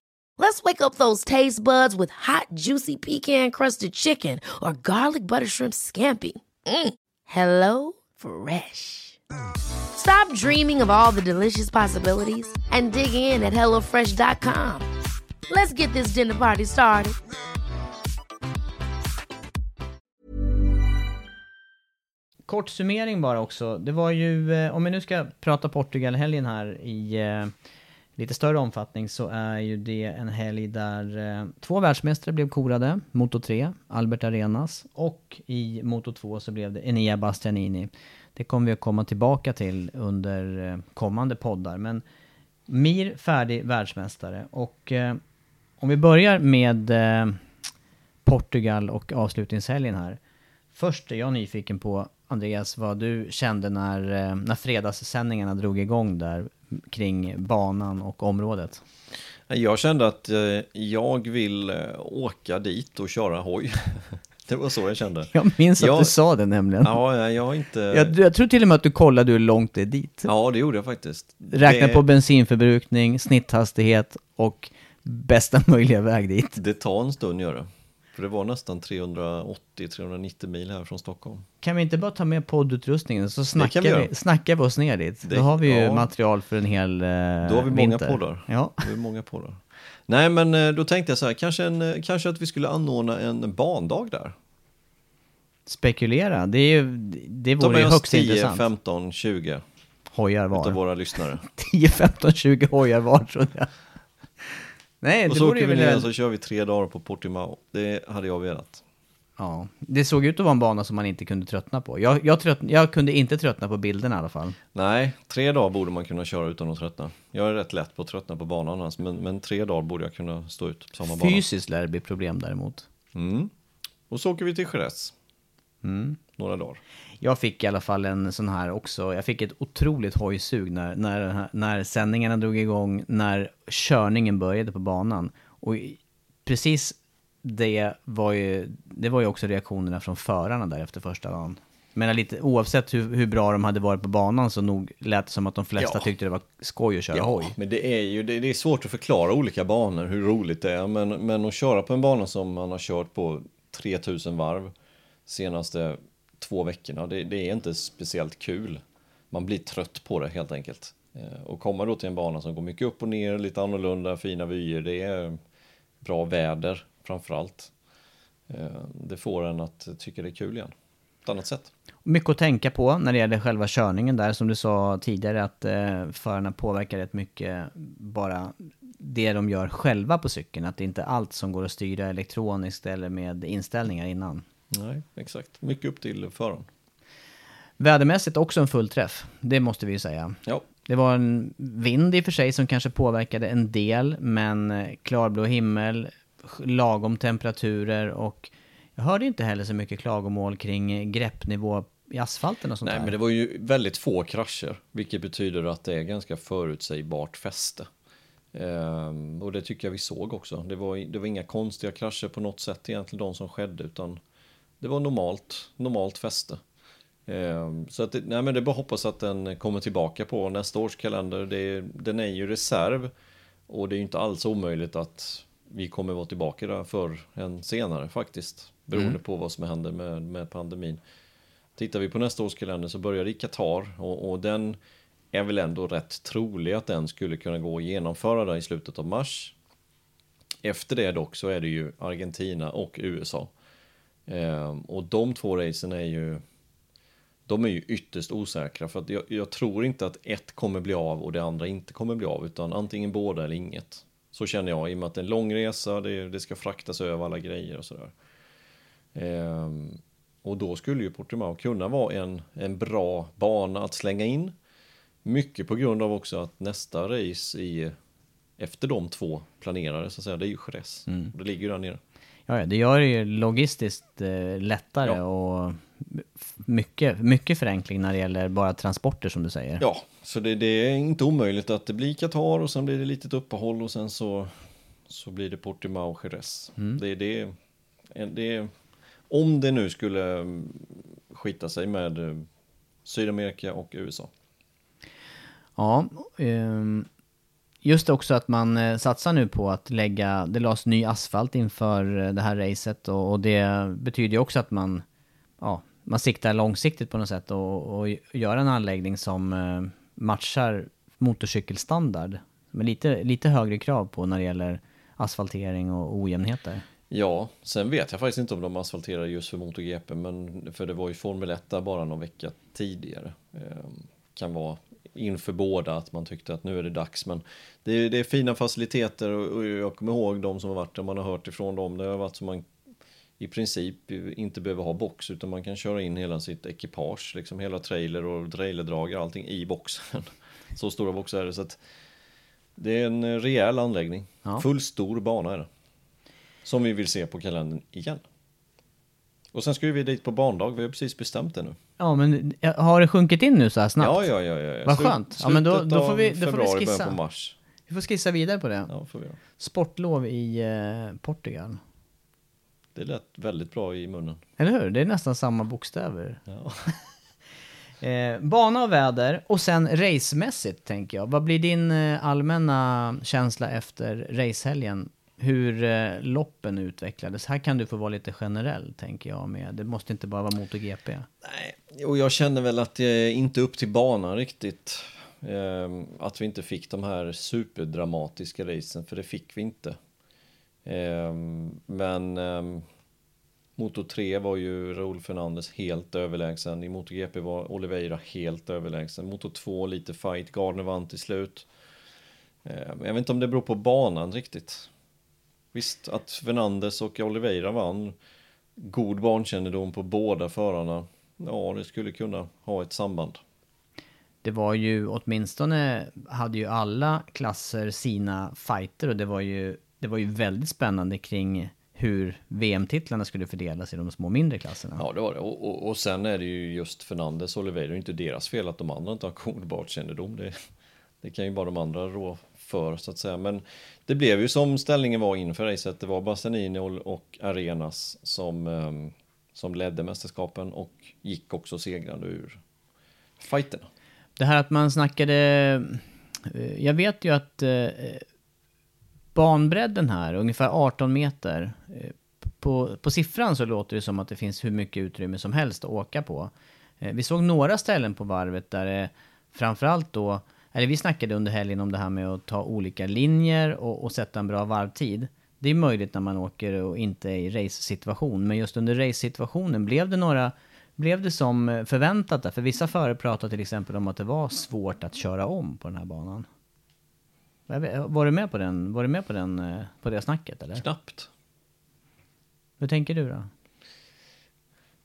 Let's wake up those taste buds with hot, juicy pecan-crusted chicken or garlic butter shrimp scampi. Mm. Hello Fresh. Stop dreaming of all the delicious possibilities and dig in at HelloFresh.com. Let's get this dinner party started. Kort summering bara också. Det var ju, eh, om vi nu ska prata Portugal-helgen här i eh, lite större omfattning så är ju det en helg där eh, två världsmästare blev korade. Moto 3, Albert Arenas. Och i Moto 2 så blev det Enea Bastianini. Det kommer vi att komma tillbaka till under eh, kommande poddar. Men Mir färdig världsmästare. Och eh, om vi börjar med eh, Portugal och avslutningshelgen här. Först är jag nyfiken på, Andreas, vad du kände när, eh, när fredagssändningarna drog igång där kring banan och området. Jag kände att eh, jag vill eh, åka dit och köra hoj. Det var så jag kände. Jag minns att Jag- du sa det nämligen. Ja, jag har inte... Jag, jag tror till och med att du kollade hur långt det är dit. Ja, det gjorde jag faktiskt. Räkna det, på bensinförbrukning, snitthastighet och bästa möjliga väg dit. Det tar en stund gör det. För det var nästan 380-390 mil här från Stockholm. Kan vi inte bara ta med poddutrustningen så snackar vi vi, snackar vi oss ner dit? Det- Då har vi ju ja. material för en hel eh, Då har vi många vinter. poddar. Ja. Det är många poddar. Nej, men eh, då tänkte jag så här, kanske, en, eh, kanske att vi skulle anordna en bandag där. Spekulera, det, är ju, det vore ju högst 10, intressant. 15, 20 Hojar utav var. våra lyssnare. 10, 15, 20 hojar var trodde jag. Nej, Och det så vore åker vi ner väl... så kör vi tre dagar på Portimao. Det hade jag velat. Ja, det såg ut att vara en bana som man inte kunde tröttna på. Jag, jag, trött, jag kunde inte tröttna på bilderna i alla fall. Nej, tre dagar borde man kunna köra utan att tröttna. Jag är rätt lätt på att tröttna på banan annars, men, men tre dagar borde jag kunna stå ut på samma bana. Fysiskt lär det bli problem däremot. Mm. Och så åker vi till Jerez. Mm. Några dagar. Jag fick i alla fall en sån här också, jag fick ett otroligt hojsug när, när, när sändningarna drog igång, när körningen började på banan. Och precis det var ju, det var ju också reaktionerna från förarna där efter första dagen. Men lite, oavsett hur, hur bra de hade varit på banan så nog lät det som att de flesta Ja. tyckte det var skoj att köra hoj. men det är ju det, det är svårt att förklara olika banor, hur roligt det är. Men, men att köra på en bana som man har kört på 3000 varv senaste två veckorna, det, det är inte speciellt kul. Man blir trött på det helt enkelt. Eh, och komma då till en bana som går mycket upp och ner, lite annorlunda, fina vyer, det är bra väder framförallt. allt. Det får en att tycka det är kul igen. På ett annat sätt. Mycket att tänka på när det gäller själva körningen där, som du sa tidigare, att eh, förarna påverkar rätt mycket bara det de gör själva på cykeln. Att det inte är allt som går att styra elektroniskt eller med inställningar innan. Nej, exakt. Mycket upp till föraren. Vädermässigt också en fullträff, det måste vi ju säga. Ja, Det var en vind i och för sig som kanske påverkade en del, men eh, klarblå himmel, lagom temperaturer och jag hörde inte heller så mycket klagomål kring eh, greppnivå i asfalten och sånt Nej, där. men det var ju väldigt få krascher, vilket betyder att det är ganska förutsägbart fäste. Ehm, och det tycker jag vi såg också. Det var, det var inga konstiga krascher på något sätt egentligen, de som skedde, utan det var normalt, normalt fäste. Ehm, så att det, nej, men det är bara hoppas att den kommer tillbaka på nästa års kalender. Det, den är ju reserv och det är ju inte alls omöjligt att vi kommer vara tillbaka där för en senare faktiskt. Beroende på vad som händer med, med pandemin. Tittar vi på nästa års kalender så börjar det i Qatar och, och den är väl ändå rätt trolig att den skulle kunna gå att genomföra där i slutet av mars. Efter det dock så är det ju Argentina och USA. Ehm, och de två racen är ju de är ju ytterst osäkra för att jag, jag tror inte att ett kommer bli av och det andra inte kommer bli av utan antingen båda eller inget. Så känner jag i och med att det är en lång resa, det, det ska fraktas över alla grejer och sådär. Ehm, och då skulle ju Portimao kunna vara en, en bra bana att slänga in. Mycket på grund av också att nästa race i, efter de två planerade, så att säga, det är ju Jerez. Det ligger ju där nere. Ja, det gör det ju logistiskt eh, lättare Ja. och mycket, mycket förenkling när det gäller bara transporter som du säger. Ja, så det, det är inte omöjligt att det blir Qatar och sen blir det litet uppehåll och sen så, så blir det Portimao Jerez. Det, det, det, om det nu skulle mm, skita sig med eh, Sydamerika och USA. Ja, ehm, just också att man eh, satsar nu på att lägga, det lades ny asfalt inför eh, det här racet och, och det betyder ju också att man, ja, man siktar långsiktigt på något sätt och, och gör en anläggning som eh, matchar motorcykelstandard. Med lite, lite högre krav på när det gäller asfaltering och ojämnheter. Ja, sen vet jag faktiskt inte om de asfalterar just för MotoGP, men för det var ju Formel 1 där bara någon vecka tidigare. Eh, kan vara inför båda att man tyckte att nu är det dags, men det är, det är fina faciliteter och, och jag kommer ihåg de som har varit där, man har hört ifrån dem, det har varit som man i princip inte behöver ha box utan man kan köra in hela sitt ekipage, liksom hela trailer och trailerdragare, allting i boxen. Så stora boxar är det så att det är en rejäl anläggning. Ja. Full stor bana är det. Som vi vill se på kalendern igen. Och sen ska vi dit på barndag, vi har precis bestämt det nu. Ja, men har det sjunkit in nu så här snabbt? Ja, ja, ja. ja. Vad Slut- skönt. Ja, men då- då får vi- då får vi skissa. på mars. Vi får skissa vidare på det. Ja, får vi göra. Sportlov i eh, Portugal. Det lät väldigt bra i munnen. Eller hur? Det är nästan samma bokstäver. Ja. Eh, bana och väder och sen racemässigt tänker jag. Vad blir din eh, allmänna känsla efter racehelgen? Hur eh, loppen utvecklades? Här kan du få vara lite generell tänker jag med. Det måste inte bara vara MotoGP. Nej, och jag känner väl att det är inte upp till banan riktigt. Eh, att vi inte fick de här superdramatiska racen, för det fick vi inte. Ehm, men eh, Moto 3 var ju Raul Fernandez helt överlägsen. I MotoGP var Oliveira helt överlägsen. Moto 2 lite fight, Gardner vann till slut. Ehm, jag vet inte om det beror på banan riktigt. Visst, att Fernandez och Oliveira vann. God barnkännedom på båda förarna. Ja, det skulle kunna ha ett samband. Det var ju åtminstone, hade ju alla klasser sina fighter och det var ju, det var ju väldigt spännande kring hur VM-titlarna skulle fördelas i de små mindre klasserna. Ja, det var det. Och, och, och sen är det ju just Fernandes och Oliveira, det är inte deras fel att de andra inte har god barnkännedom. Det, det kan ju bara de andra rå för, så att säga. Men det blev ju som ställningen var inför racet. Det var Bastianini och, Arenas som, ehm, som ledde mästerskapen och gick också segrande ur fighterna. Det här att man snackade... Eh, jag vet ju att eh, banbredden här, ungefär 18 meter. Eh, på, på siffran så låter det som att det finns hur mycket utrymme som helst att åka på. Vi såg några ställen på varvet där det framförallt då... Eller vi snackade under helgen om det här med att ta olika linjer och, och sätta en bra varvtid. Det är möjligt när man åker och inte är i race-situation. Men just under race-situationen blev det några blev det som förväntat där? För vissa förare pratade till exempel om att det var svårt att köra om på den här banan. Var du med på den, var du med på den, eh, på det snacket eller? Knappt. Hur tänker du då?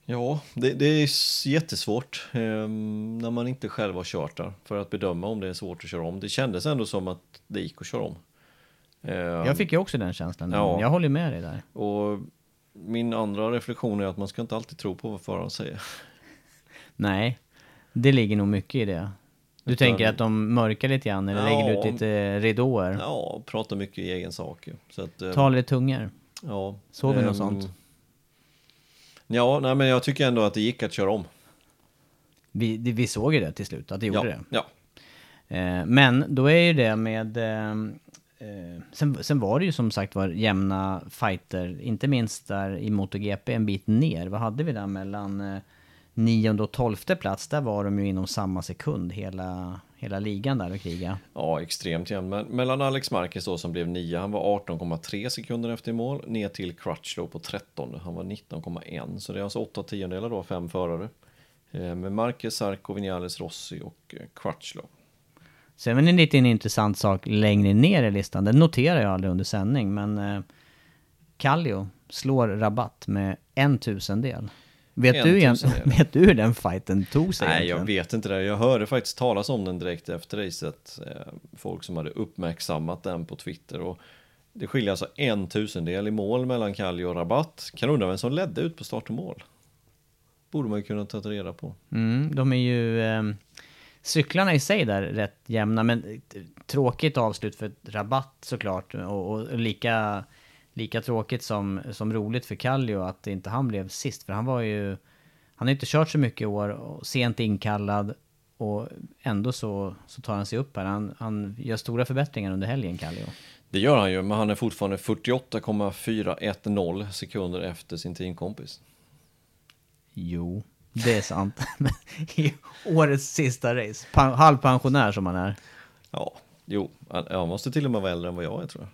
Ja, det, det är jättesvårt ehm, när man inte själv har kört där för att bedöma om det är svårt att köra om. Det kändes ändå som att det gick att köra om. Ehm, Jag fick ju också den känslan. Ja. Jag håller med dig där. Och min andra reflektion är att man ska inte alltid tro på vad föraren säger. Nej, det ligger nog mycket i det. Du Utan- tänker att de mörkar lite grann eller Ja. lägger ut lite ridåer? Ja, pratar mycket i egen sak. Så att, eh, Talar i tungor? ja, Såg vi något ehm, sånt? Ja, nej, men jag tycker ändå att det gick att köra om. Vi, vi såg ju det till slut, att det gjorde ja, det. ja. Eh, men då är ju det med... Eh, eh, sen, sen var det ju som sagt var jämna fighter, inte minst där i MotoGP en bit ner. Vad hade vi där mellan eh, nionde och tolfte plats? Där var de ju inom samma sekund hela, hela ligan där och kriga. Ja, extremt jämnt. Men mellan Alex Marquez då som blev 9, han var 18,3 sekunder efter mål, ner till Crutchlow på 13, han var 19,1. Så det är alltså 8 tiondelar då, fem förare. Eh, Med Marquez, Sarko, Vinales, Rossi och eh, Crutchlow. Sen är det en liten intressant sak längre ner i listan. Den noterar jag aldrig under sändning, men eh, Kallio slår Rabatt med en tusendel. Vet, du igen, vet du hur den fighten tog sig Nej, egentligen? jag vet inte det. Jag hörde faktiskt talas om den direkt efter racet. Eh, Folk som hade uppmärksammat den på Twitter. Och det skiljer alltså en tusendel i mål mellan Kallio och Rabatt. Kan undra vem som ledde ut på start och mål. Borde man ju kunna ta reda på. Mm, de är ju... Eh, cyklarna i sig där rätt jämna, men tråkigt avslut för rabatt såklart. Och, och lika, lika tråkigt som, som roligt för Kallio att inte han blev sist. För han var ju... Han har inte kört så mycket i år, och sent inkallad. och ändå så, så tar han sig upp här. Han, han gör stora förbättringar under helgen, Kallio. Det gör han ju, men han är fortfarande 48,410 sekunder efter sin teamkompis. Jo, det är sant. I årets sista race, halvpensionär som han är. Ja, jo, han måste till och med vara äldre än vad jag är tror jag.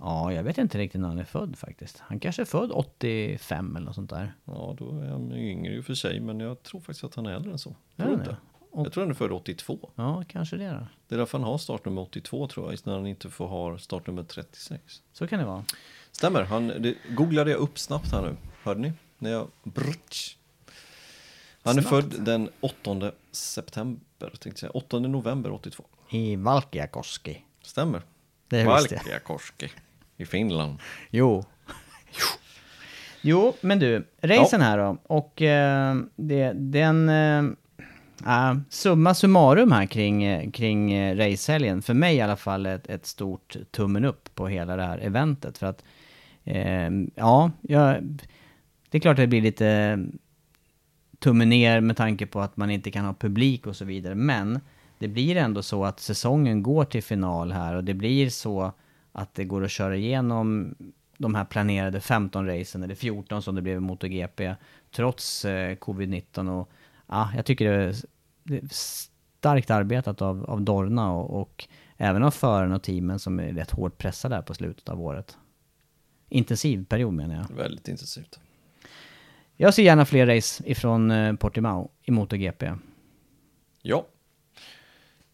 Ja, jag vet inte riktigt när han är född faktiskt. Han kanske är född 85 eller något sånt där. Ja, då är han yngre i och för sig, men jag tror faktiskt att han är äldre än så. Tror han inte? det? Jag tror han är född 82. Ja, kanske det då. Det är därför han har startnummer 82 tror jag, när han inte får ha startnummer 36. Så kan det vara. Stämmer, han, det googlade jag upp snabbt här nu. Hörde ni? När jag... Brutsch. Han är Snabbt. född den 8 september, tänkte jag säga. 8 november 82. I Valkeakoski. Stämmer. Det visste jag. Valkeakoski i Finland. Jo. Jo, men du, racen här då. Och eh, det, den... Eh, äh, summa summarum här kring, kring eh, racehelgen. För mig i alla fall ett, ett stort tummen upp på hela det här eventet. För att, eh, ja, jag, det är klart att det blir lite tummen ner med tanke på att man inte kan ha publik och så vidare. Men det blir ändå så att säsongen går till final här och det blir så att det går att köra igenom de här planerade 15 racen, eller 14 som det blev i MotoGP, trots eh, covid-19. Och ja, jag tycker det är, det är starkt arbetat av, av Dorna och, och även av förarna och teamen som är rätt hårt pressade här på slutet av året. Intensiv period menar jag. Väldigt intensivt. Jag ser gärna fler race ifrån eh, Portimao i MotoGP. Ja.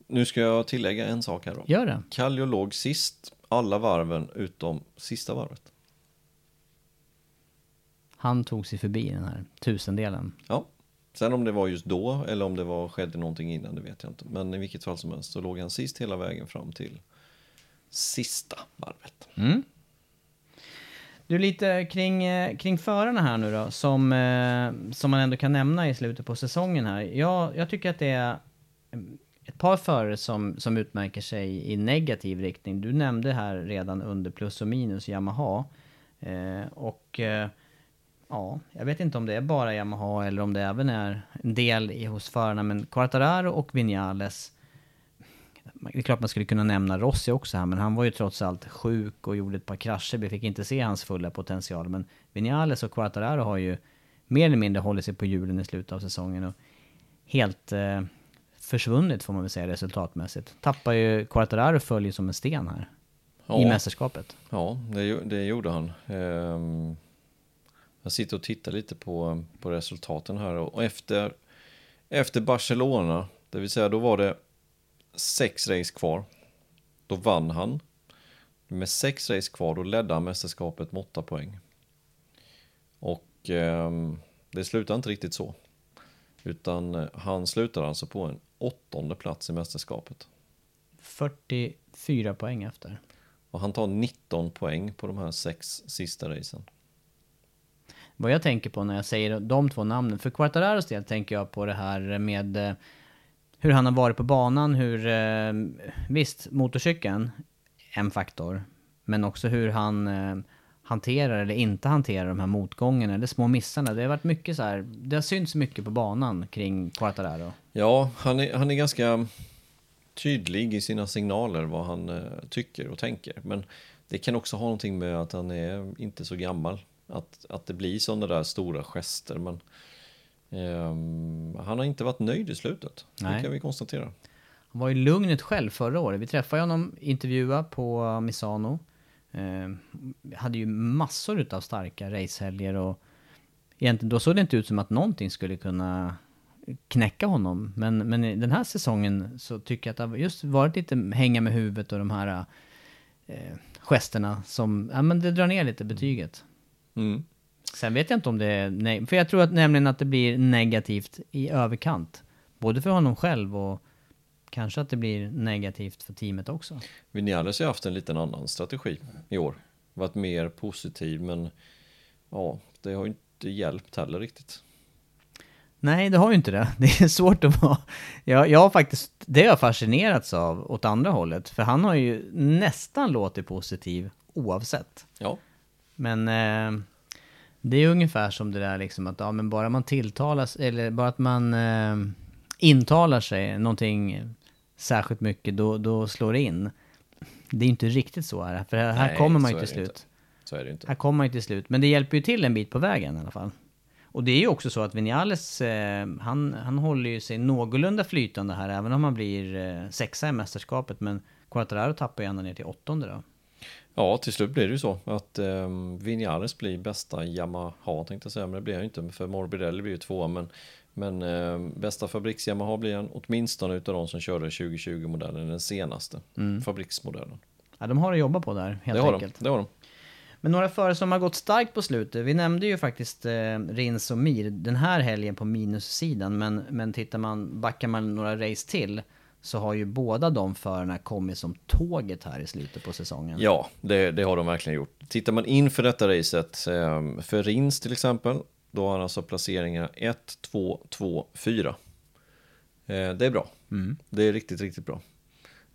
Nu ska jag tillägga en sak här då. Gör det. Kallio låg sist alla varven utom sista varvet. Han tog sig förbi den här tusendelen. Ja. Sen om det var just då eller om det var, skedde någonting innan, det vet jag inte. Men i vilket fall som helst så låg han sist hela vägen fram till sista varvet. Mm. Du, lite kring, eh, kring förarna här nu då, som, eh, som man ändå kan nämna i slutet på säsongen här. Jag, jag tycker att det är ett par förare som, som utmärker sig i negativ riktning. Du nämnde här redan under plus och minus Yamaha. Eh, och eh, ja, jag vet inte om det är bara Yamaha eller om det även är en del i, hos förarna. Men Quartararo och Vinales det är klart man skulle kunna nämna Rossi också här, men han var ju trots allt sjuk och gjorde ett par krascher. Vi fick inte se hans fulla potential. Men Vinales och Quartararo har ju mer eller mindre hållit sig på hjulen i slutet av säsongen och helt eh, försvunnit får man väl säga resultatmässigt. Tappar ju Quartararo följer som en sten här i Ja. mästerskapet. Ja, det, det gjorde han. Ehm, jag sitter och tittar lite på, på resultaten här och efter, efter Barcelona, det vill säga då var det sex race kvar. Då vann han. Med sex race kvar, då ledde han mästerskapet med åtta poäng. Och ehm, det slutade inte riktigt så. Utan eh, han slutade alltså på en åttonde plats i mästerskapet. 44 poäng efter. Och han tar 19 poäng på de här sex sista racen. Vad jag tänker på när jag säger de två namnen, för Quartararos del tänker jag på det här med eh, hur han har varit på banan, hur, eh, visst, motorcykeln, en faktor, men också hur han eh, hanterar eller inte hanterar de här motgångarna eller små missarna. Det har varit mycket så här, det har synts mycket på banan kring Quartararo. Ja, han är, han är ganska tydlig i sina signaler vad han eh, tycker och tänker. Men det kan också ha någonting med att han är inte så gammal. Att, att det blir sådana där stora gester. Men ehm, han har inte varit nöjd i slutet. Nej. Det kan vi konstatera. Han var i lugnet själv förra året. Vi träffade honom intervjua på Misano. Eh, hade ju massor utav starka racehelger och egentligen då såg det inte ut som att någonting skulle kunna knäcka honom. Men, men den här säsongen så tycker jag att det har just varit lite hänga med huvudet och de här eh, gesterna som, ja men det drar ner lite betyget. Mm. Sen vet jag inte om det är, nej, för jag tror att nämligen att det blir negativt i överkant. Både för honom själv och kanske att det blir negativt för teamet också. Vinales har haft en liten annan strategi i år. Varit mer positiv men ja, det har ju inte hjälpt heller riktigt. Nej, det har ju inte det. Det är svårt att vara... Jag, jag har faktiskt... Det har jag fascinerats av åt andra hållet. För han har ju nästan låtit positiv oavsett. Ja, Men eh, det är ungefär som det där liksom att ja, men bara man tilltalas, eller bara att man... Eh, intalar sig någonting särskilt mycket, då, då slår det in. Det är inte riktigt så här, för här, här Nej, kommer man ju till det inte. slut. Så är det inte. Här kommer man ju till slut, men det hjälper ju till en bit på vägen i alla fall. Och det är ju också så att Vinales, eh, han, han håller ju sig någorlunda flytande här, även om han blir eh, sexa i mästerskapet. Men Quartararo tappar ju ända ner till åttonde då. Ja, till slut blir det ju så att um, Vinales blir bästa Yamaha tänkte jag säga, men det blir han ju inte för Morbidelli blir ju tvåa, men, men ehm, bästa fabriks Yamaha blir han åtminstone utav de som körde 2020-modellen, den senaste fabriksmodellen. Ja, de har att jobba på där, helt Det har, de, enkelt. det har de. Men några förare som har gått starkt på slutet. Vi nämnde ju faktiskt eh, Rins och Mir den här helgen på minussidan. Men, men tittar man, backar man några race till så har ju båda de förarna kommit som tåget här i slutet på säsongen. Ja, det, det har de verkligen gjort. Tittar man inför detta racet, eh, för Rins till exempel, då har han alltså placeringar 1, 2, 2, 4. Eh, det är bra. Det är riktigt, riktigt bra.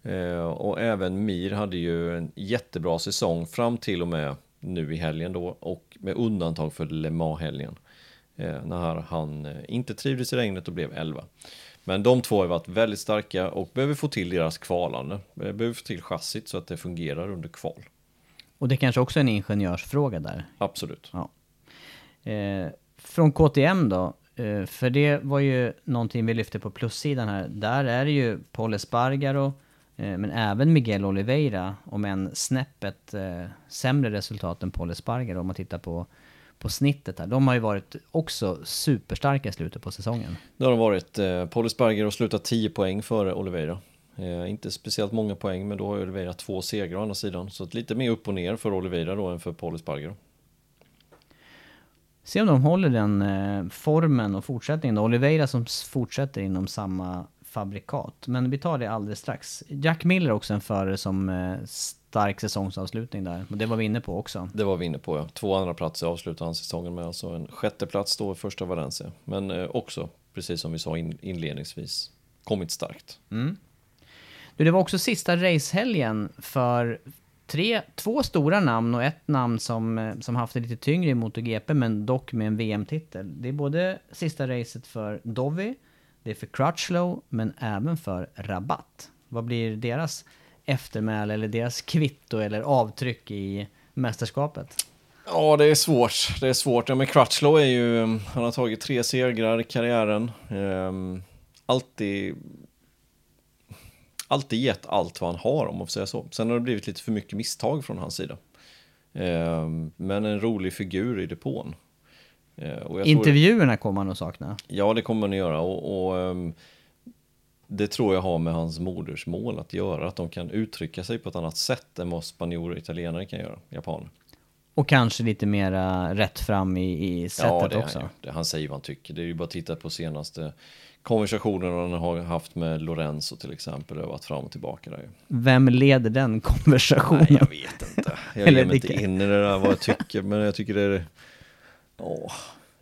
Eh, och även Mir hade ju en jättebra säsong fram till och med nu i helgen då och med undantag för Le Mans-helgen. Eh, när han eh, inte trivdes i regnet och blev 11. Men de två har varit väldigt starka och behöver få till deras kvalande. Eh, Behöver få till chassit så att det fungerar under kval. Och det kanske också är en ingenjörsfråga där. Absolut. Ja. Eh, från KTM då, eh, för det var ju någonting vi lyfte på plussidan här. Där är det ju Paul Espargaro, eh, men även Miguel Oliveira, om en snäppet eh, sämre resultat än Paul Espargaro om man tittar på, på snittet här. De har ju varit också superstarka i slutet på säsongen. Det har de varit. Eh, Paul har slutat 10 poäng före Oliveira. Eh, inte speciellt många poäng, men då har Oliveira två segrar å andra sidan. Så lite mer upp och ner för Oliveira då än för Paul Esparger. Se om de håller den eh, formen och fortsättningen. Oliveira som fortsätter inom samma fabrikat. Men vi tar det alldeles strax. Jack Miller också en förare som eh, stark säsongsavslutning där. Och det var vi inne på också. Det var vi inne på ja. Två andra platser avslutade han säsongen med. Alltså en sjätte plats då i första Valencia. Men eh, också, precis som vi sa in, inledningsvis, kommit starkt. Du, det var också sista racehelgen för tre, två stora namn och ett namn som, eh, som haft det lite tyngre i MotoGP men dock med en VM-titel. Det är både sista racet för Dovi, det är för Crutchlow men även för Rabatt. Vad blir deras eftermäle eller deras kvitto eller avtryck i mästerskapet? Ja, det är svårt. Det är svårt. Ja, men Crutchlow är ju, han har tagit tre segrar i karriären. Ehm, alltid, alltid gett allt vad han har om man får säga så. Sen har det blivit lite för mycket misstag från hans sida. Ehm, men en rolig figur i depån. Eh, och jag tror- Intervjuerna kommer man att sakna. Ja, det kommer man att göra. Och, och ehm, det tror jag har med hans modersmål att göra. Att de kan uttrycka sig på ett annat sätt än vad spanjorer och italienare kan göra. Japaner. Och kanske lite mera rätt fram i, i sättet ja, det också. Han, det, han säger vad han tycker. Det är ju bara att titta på senaste konversationen han har haft med Lorenzo till exempel. Det har varit fram och tillbaka där ju. Vem leder den konversationen? Nej, jag vet inte. Jag ger mig inte in i det där vad jag tycker. Men jag tycker det är... Åh,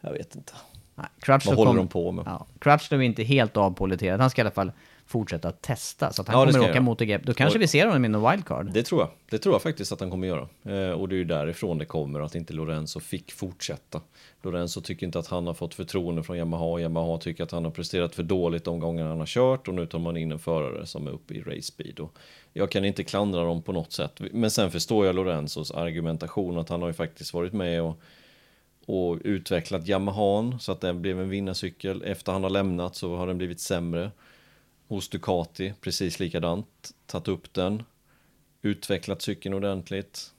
jag vet inte. Nej, Crutchlow Vad håller kom- de på med? Ja, Crutchlow är inte helt avpoliterad. Han ska i alla fall fortsätta testa. Så att han Ja, kommer åka jag. MotoGP. Då kanske vi ser honom i någon wildcard. Det tror jag. Det tror jag faktiskt att han kommer göra. Eh, och det är ju därifrån det kommer att inte Lorenzo fick fortsätta. Lorenzo tycker inte att han har fått förtroende från Yamaha. Yamaha tycker att han har presterat för dåligt de gånger han har kört och nu tar man in en förare som är uppe i race speed. Och jag kan inte klandra dem på något sätt. Men sen förstår jag Lorenzos argumentation att han har ju faktiskt varit med och och utvecklat Yamahan så att den blev en vinnarcykel. Efter han har lämnat så har den blivit sämre. Hos Ducati, precis likadant. Tagit upp den, utvecklat cykeln ordentligt.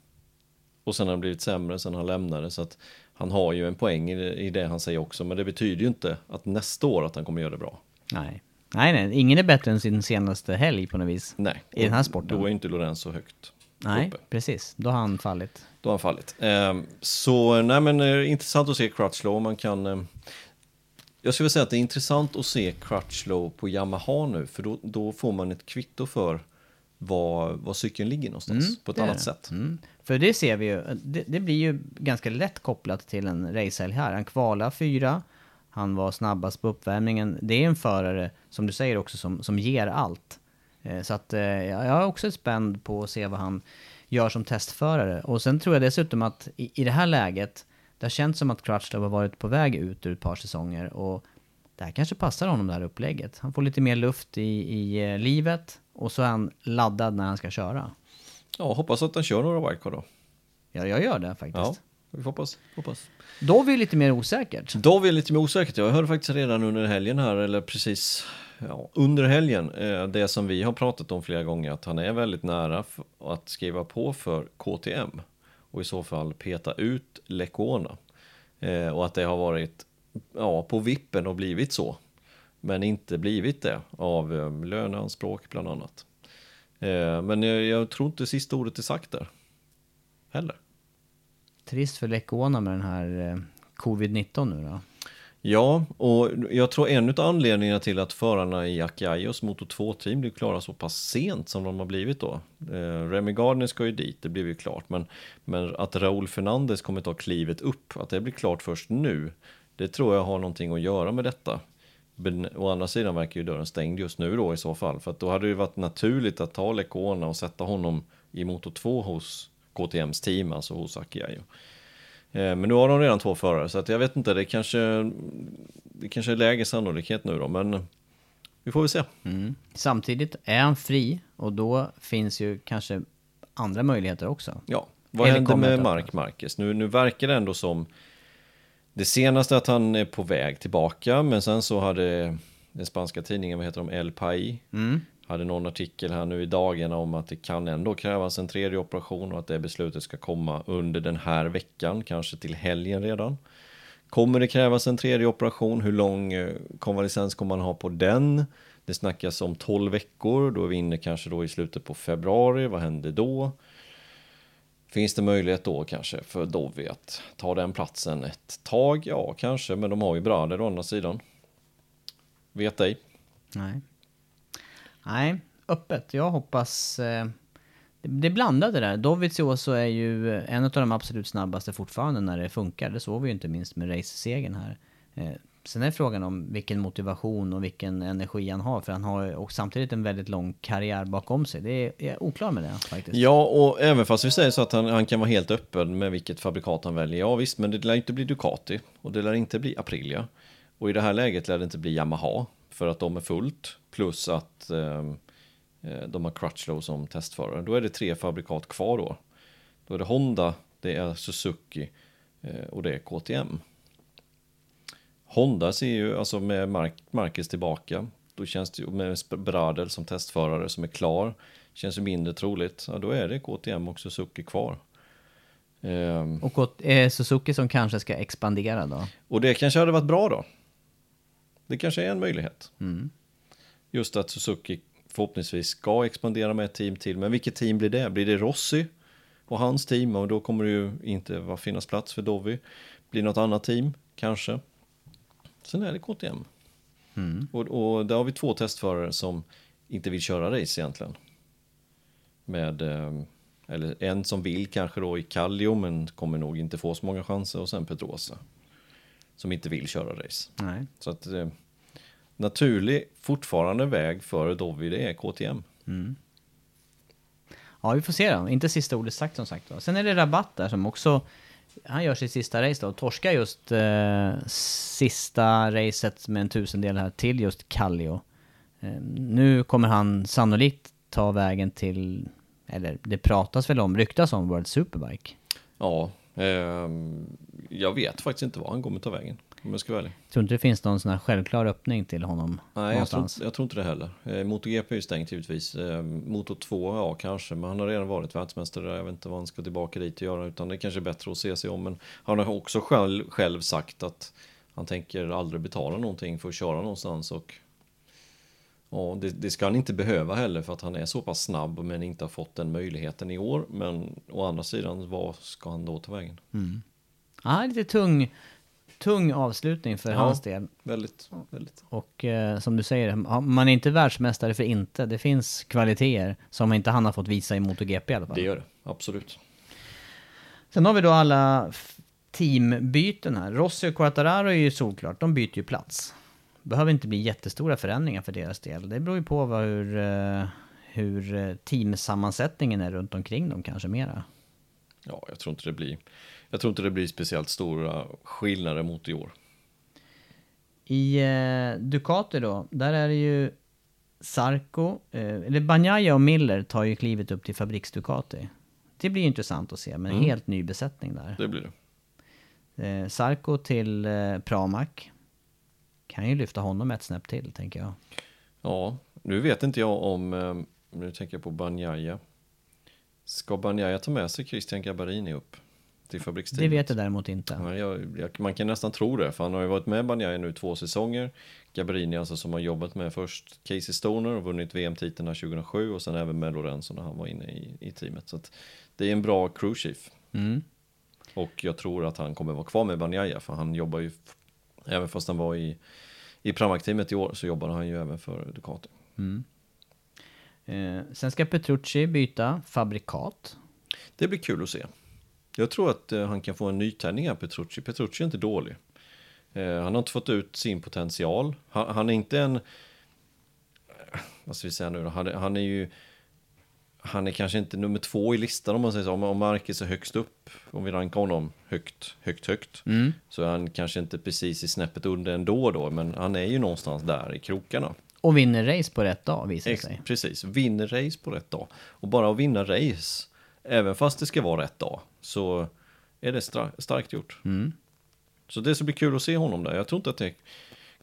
Och sen har den blivit sämre sen han lämnade. Så att han har ju en poäng i det, han säger också. Men det betyder ju inte att nästa år att han kommer göra det bra. Nej. Nej, nej. Ingen är bättre än sin senaste helg på något vis. Nej. I den här sporten. Då är inte Lorenzo högt Nej, uppe. precis. Då har han fallit. Då har han fallit. Ehm, så nej men eh, intressant att se Crutchlow. Man kan... ehm, jag skulle säga att det är intressant att se Crutchlow på Yamaha nu. För då, då får man ett kvitto för var, var cykeln ligger någonstans. på ett annat sätt. Mm. För det ser vi ju. Det, det blir ju ganska lätt kopplat till en racehelg här. Han kvalar fyra. Han var snabbast på uppvärmningen. Det är en förare, som du säger också, som, som ger allt. Eh, Så att eh, jag är också spänd på att se vad han gör som testförare. Och sen tror jag dessutom att i, i det här läget, det har känts som att Crutchlow har varit på väg ut ur ett par säsonger. Och det här kanske passar honom det här upplägget. Han får lite mer luft i, i eh, livet och så är han laddad när han ska köra. Ja, hoppas att han kör några wildcard då. Ja, jag gör det faktiskt. Ja, vi får hoppas. hoppas. Då är vi lite mer osäkert. Då är vi lite mer osäkert. Jag hörde faktiskt redan under helgen här, eller precis ja, under helgen, eh, det som vi har pratat om flera gånger, att han är väldigt nära att skriva på för KTM och i så fall peta ut Lekona. Eh, och att det har varit ja, på vippen och blivit så, men inte blivit det av eh, löneanspråk bland annat. Eh, men jag, jag tror inte sista ordet är sagt där. Heller. Trist för Lekona med den här eh, covid-19 nu då. Ja, och jag tror en av anledningarna till att förarna i Akaios Moto 2-team blev klara så pass sent som de har blivit då. Eh, Remy Gardner ska ju dit, det blev ju klart, men, men att Raúl Fernandez kommer ta klivet upp, att det blir klart först nu, det tror jag har någonting att göra med detta. Men å andra sidan verkar ju dörren stängd just nu då i så fall, för att då hade det ju varit naturligt att ta Lecona och sätta honom i Moto 2 hos KTMs team, alltså hos Akiaio. Eh, Men nu har de redan två förare, så att jag vet inte, det kanske, det kanske är lägre sannolikhet nu då, men vi får väl se. Mm. Samtidigt är han fri och då finns ju kanske andra möjligheter också. Ja, vad Eller händer med Mark Marquez? Nu, nu verkar det ändå som det senaste att han är på väg tillbaka, men sen så hade den spanska tidningen, vad heter de, El País, hade någon artikel här nu i dagarna om att det kan ändå krävas en tredje operation och att det beslutet ska komma under den här veckan, kanske till helgen redan. Kommer det krävas en tredje operation? Hur lång eh, konvalescens kommer man ha på den? Det snackas om 12 veckor, då är vi inne kanske då i slutet på februari. Vad händer då? Finns det möjlighet då kanske för Dovi att ta den platsen ett tag? Ja, kanske, men de har ju Brader å andra sidan. Vet ej. Nej. Nej, öppet. Jag hoppas... Eh, det, är blandat det där. Dovizioso är ju en av de absolut snabbaste fortfarande när det funkar. Det såg vi ju inte minst med race-segern här. Eh, sen är frågan om vilken motivation och vilken energi han har. För han har ju och samtidigt en väldigt lång karriär bakom sig. Det är, jag är oklar med det faktiskt. Ja, och även fast vi säger så att han, han kan vara helt öppen med vilket fabrikat han väljer. Ja visst, men det lär inte bli Ducati och det lär inte bli Aprilia. Och i det här läget lär det inte bli Yamaha för att de är fullt. Plus att ehm, eh, de har Crutchlow som testförare. Då är det tre fabrikat kvar då. Då är det Honda, det är Suzuki eh, och det är KTM. Honda ser ju, alltså med Mark, Marcus tillbaka, då känns det ju med Bradel som testförare som är klar, känns ju mindre troligt. Ja, då är det KTM och Suzuki kvar. Ehm, Och eh, Suzuki som kanske ska expandera då. och det kanske hade varit bra då. Det kanske är en möjlighet. Just att Suzuki förhoppningsvis ska expandera med ett team till. Men vilket team blir det? Blir det Rossi och hans team? Och då kommer det ju inte finnas plats för Dovi. Blir något annat team? Kanske. Sen är det KTM. Och, och där har vi två testförare som inte vill köra race egentligen. Med, eh, eller en som vill kanske då i Kallio men kommer nog inte få så många chanser och sen Pedrosa. Som inte vill köra race. Nej. Så att eh, naturlig fortfarande väg för Dovi det är KTM. Ja, vi får se då. Inte sista ordet sagt som sagt. Då. Sen är det Rabatt där som också... Han gör sitt sista race då. Torskar just eh, sista racet med en tusendel här till just Kallio. Eh, nu kommer han sannolikt ta vägen till... Eller det pratas väl om, ryktas om World Superbike. Ja, jag vet faktiskt inte var han kommer ta vägen. Om jag ska ärlig. Tror inte det finns någon sån här självklar öppning till honom Nej, jag tror, jag tror inte det heller. Eh, MotoGP är ju stängt givetvis. Eh, Moto 2, ja kanske, men han har redan varit världsmästare. Jag vet inte vad han ska tillbaka dit och göra, utan det är kanske är bättre att se sig om. Men han har också själv, själv sagt att han tänker aldrig betala någonting för att köra någonstans och Ja, det, det ska han inte behöva heller för att han är så pass snabb men inte har fått den möjligheten i år. Men å andra sidan, vad ska han då ta vägen? Ja, lite tung, tung avslutning för Ja. hans del. Väldigt, väldigt. Och eh, som du säger, man är inte världsmästare för inte. Det finns kvaliteter som inte han har fått visa i MotoGP i alla fall. Det gör det, absolut. Sen har vi då alla teambyten här. Rossi och Quartararo är ju solklart, de byter ju plats. Behöver inte bli jättestora förändringar för deras del. Det beror ju på vad, hur, eh, hur eh, teamsammansättningen är runt omkring dem kanske mera. Ja, jag tror inte det blir. Jag tror inte det blir speciellt stora skillnader mot i år. I eh, Ducati då, där är det ju Sarko, eh, eller Banjaya och Miller tar ju klivet upp till fabriks-Ducati. Det blir intressant att se med en Mm. helt ny besättning där. Det blir det. Eh, Sarko till eh, Pramac. Kan ju lyfta honom ett snäpp till, tänker jag. Ja, nu vet inte jag om, eh, nu tänker jag på Banjaya. Ska Banjaya ta med sig Christian Gabarini upp till fabriksteamet? Det vet jag däremot inte. Ja, jag, jag, man kan nästan tro det, för han har ju varit med Banjaya nu två säsonger. Gabarini alltså som har jobbat med först Casey Stoner och vunnit VM-titeln 2007 och sen även med Lorenzo när han var inne i, i teamet. Så det är en bra crew chief. Mm. Och jag tror att han kommer vara kvar med Banjaya för han jobbar ju, även fast han var i, i Pramac-teamet i år så jobbar han ju även för Ducati. Eh, sen ska Petrucci byta fabrikat. Det blir kul att se. Jag tror att eh, han kan få en nytändning här, Petrucci. Petrucci är inte dålig. Eh, han har inte fått ut sin potential. Han, han är inte en... eh, Vad ska vi säga nu då? Han, han är ju... Han är kanske inte nummer två i listan om man säger så. Om, Marcus är högst upp, om vi rankar honom högt, högt, högt. Så är han kanske inte precis i snäppet under ändå då, men han är ju någonstans där i krokarna. Och vinner race på rätt dag, visar Ex- sig. Precis, vinner race på rätt dag. Och bara att vinna race, även fast det ska vara rätt dag, så är det starkt gjort. Mm. Så det ska bli kul att se honom där. Jag tror inte att det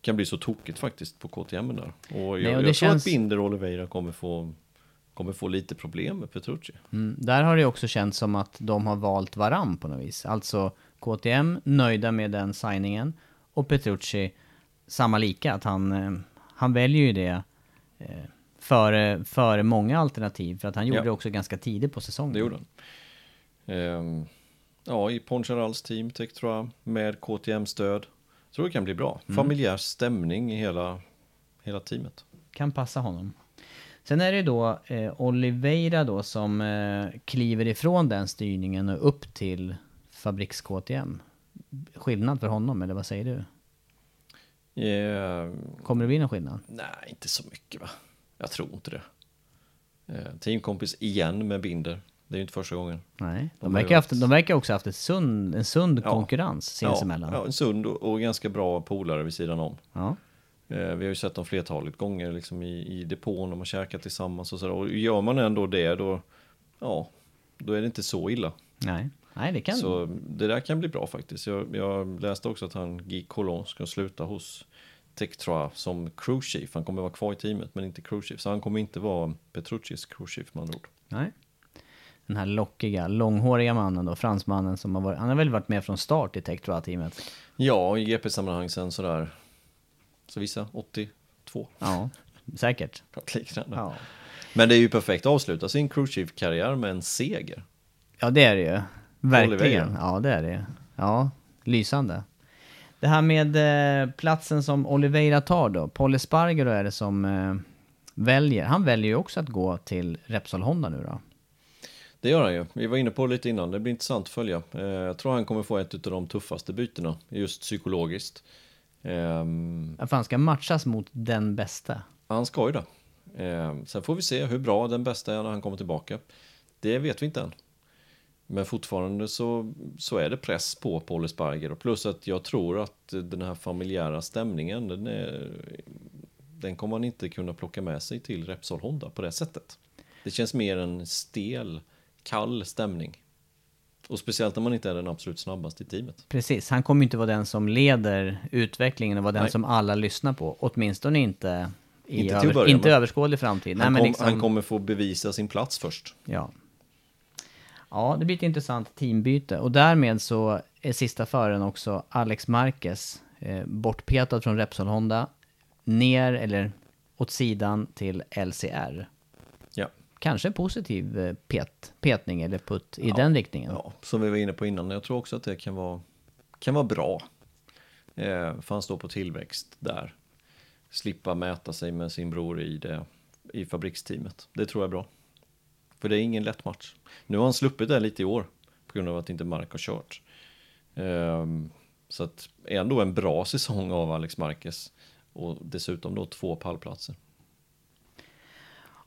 kan bli så tokigt faktiskt på KTM där. Och jag, och det jag tror känns- att Binder och Oliveira kommer få, kommer få lite problem med Petrucci. Mm. Där har det också känts som att de har valt varann på något vis. Alltså KTM nöjda med den signingen och Petrucci samma lika. Att han, eh, han väljer ju det eh, före, före många alternativ. För att han gjorde Ja. det också ganska tidigt på säsongen. Det gjorde han. Ehm, ja, i Poncharals team, Tektra, med KTM-stöd. Tror det kan bli bra. Mm. Familjär stämning i hela, hela teamet. Kan passa honom. Sen är det då eh, Oliveira då som eh, kliver ifrån den styrningen och upp till fabriks KTM. Skillnad för honom, eller vad säger du? Ehm, Kommer det bli någon skillnad? Nej, inte så mycket va? Jag tror inte det. Eh, teamkompis igen med Binder. Det är ju inte första gången. Nej, de, De verkar, haft, de verkar också haft ett sund, en sund Ja. konkurrens sinsemellan. Ja, ja, en sund och, och ganska bra polare vid sidan om. Ja. Eh, vi har ju sett dem flertalet gånger liksom i, i depån, de har käkat tillsammans och sådär. Och gör man ändå det då, ja, då är det inte så illa. Nej. Nej, det kan... Så det där kan bli bra faktiskt. Jag, jag läste också att han, Guy Colon, ska sluta hos Tektra som crew chief. Han kommer vara kvar i teamet men inte crew chief. Så han kommer inte vara Petruccis crew chief med andra ord. Nej. Den här lockiga, långhåriga mannen då, fransmannen som har varit... Han har väl varit med från start i Tektroa-teamet? Ja, i GP-sammanhang sen sådär, så vissa 82. Ja, säkert. Något liknande. Ja. Men det är ju perfekt att avsluta sin crew chief-karriär med en seger. Ja, det är det ju. Verkligen. Ja, det är det. Ja, lysande. Det här med eh, platsen som Oliveira tar då, Paul Espargaro är det som eh, väljer. Han väljer ju också att gå till Repsol Honda nu då. Det gör han ju. Vi var inne på det lite innan. Det blir intressant att följa. Eh, Jag tror han kommer få ett av de tuffaste bytena, just psykologiskt. Ehm, Att han ska matchas mot den bästa. Han ska ju det. Ehm, Sen får vi se hur bra den bästa är när han kommer tillbaka. Det vet vi inte än. Men fortfarande så, så är det press på Paul Esparger. Och plus att jag tror att den här familjära stämningen, den, är, den kommer man inte kunna plocka med sig till Repsol Honda på det sättet. Det känns mer en stel, kall stämning. Och speciellt när man inte är den absolut snabbaste i teamet. Precis, han kommer ju inte vara den som leder utvecklingen och vara den Nej. som alla lyssnar på. Åtminstone inte i Inte över, börja inte överskådlig framtid. Han, Nej, kom, liksom, han kommer få bevisa sin plats först. Ja. Ja, det blir ett intressant teambyte. Och därmed så är sista föraren också Alex Marquez eh, bortpetad från Repsol Honda. Ner, eller åt sidan till LCR. Kanske en positiv eh, pet, petning eller putt i Ja, den riktningen. Ja, som vi var inne på innan. Jag tror också att det kan vara, kan vara bra. Eh, för han står på tillväxt där. Slippa mäta sig med sin bror i, det, i fabriksteamet. Det tror jag är bra. För det är ingen lätt match. Nu har han sluppit det lite i år. På grund av att inte Mark har kört. Ehm, så att ändå en bra säsong av Alex Marquez. Och dessutom då två pallplatser.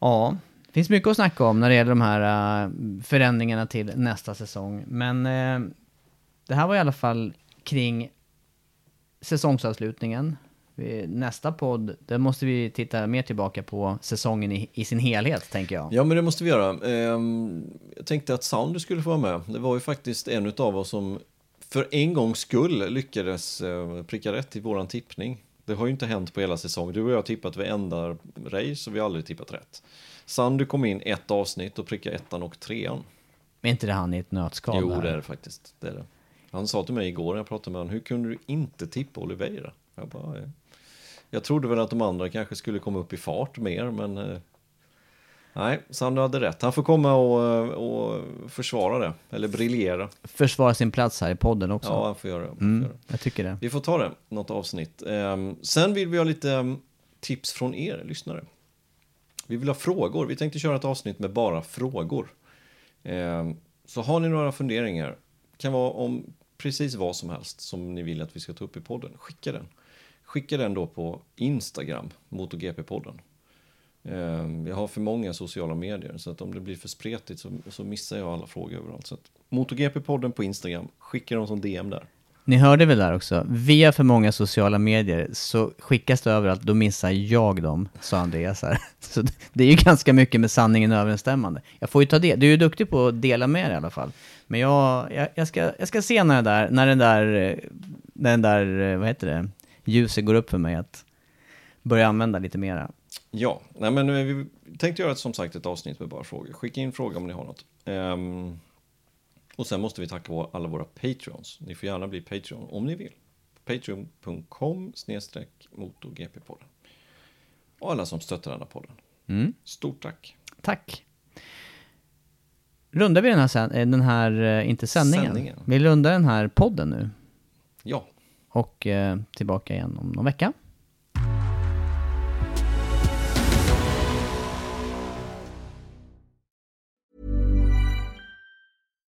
Ja, det finns mycket att snacka om när det gäller de här äh, förändringarna till nästa säsong. Men äh, det här var i alla fall kring säsongsavslutningen. Vi- Nästa podd, där måste vi titta mer tillbaka på säsongen i, i sin helhet, tänker jag. Ja, men det måste vi göra. Ehm, jag tänkte att Sounder skulle få vara med. Det var ju faktiskt en av oss som för en gångs skull lyckades eh, pricka rätt i våran tippning. Det har ju inte hänt på hela säsongen. Du och jag har tippat varenda race och vi har aldrig tippat rätt. Sander kom in ett avsnitt och prickade ettan och trean. Men inte det han i ett nötskal? Jo, där? det är det faktiskt. Det är det. Han sa till mig igår när jag pratade med honom, hur kunde du inte tippa Oliveira? Jag bara, eh, jag trodde väl att de andra kanske skulle komma upp i fart mer, men eh, nej, Sander hade rätt. Han får komma och, eh, och försvara det, eller briljera. Försvara sin plats här i podden också. Ja, han får göra det. Mm, göra det. jag tycker det. Vi får ta det, något avsnitt. Ehm, sen vill vi ha lite ehm, tips från er lyssnare. Vi vill ha frågor. Vi tänkte köra ett avsnitt med bara frågor. Ehm, så har ni några funderingar, kan vara om precis vad som helst som ni vill att vi ska ta upp i podden, skicka den. Skicka den då på Instagram, MotoGP-podden. Ehm, Jag har för många sociala medier, så att om det blir för spretigt så, så missar jag alla frågor överallt. Så att MotoGP-podden på Instagram, skicka dem som DM där. Ni hörde väl där också, via för många sociala medier så skickas det överallt, då missar jag dem, sa Andreas här. Så det- är ju ganska mycket med sanningen överensstämmande. Jag får ju ta det, du är ju duktig på att dela med dig i alla fall. Men jag, jag, jag, ska, jag ska se när det där, när den där, när den där, vad heter det, ljuset går upp för mig att börja använda lite mera. Ja, nej men vi tänkte göra ett, som sagt ett avsnitt med bara frågor. Skicka in fråga om ni har något. Um och sen måste vi tacka alla våra Patreons. Ni får gärna bli Patreon om ni vill. Patreon.com snedstreck MotoGP-podden. Och alla som stöttar denna podden. Mm. Stort tack. Tack. Rundar vi den här, sen, eh, den här eh, inte sändningen. Sändningen. Vi rundar den här podden nu. Ja, Och eh, tillbaka igen om någon vecka.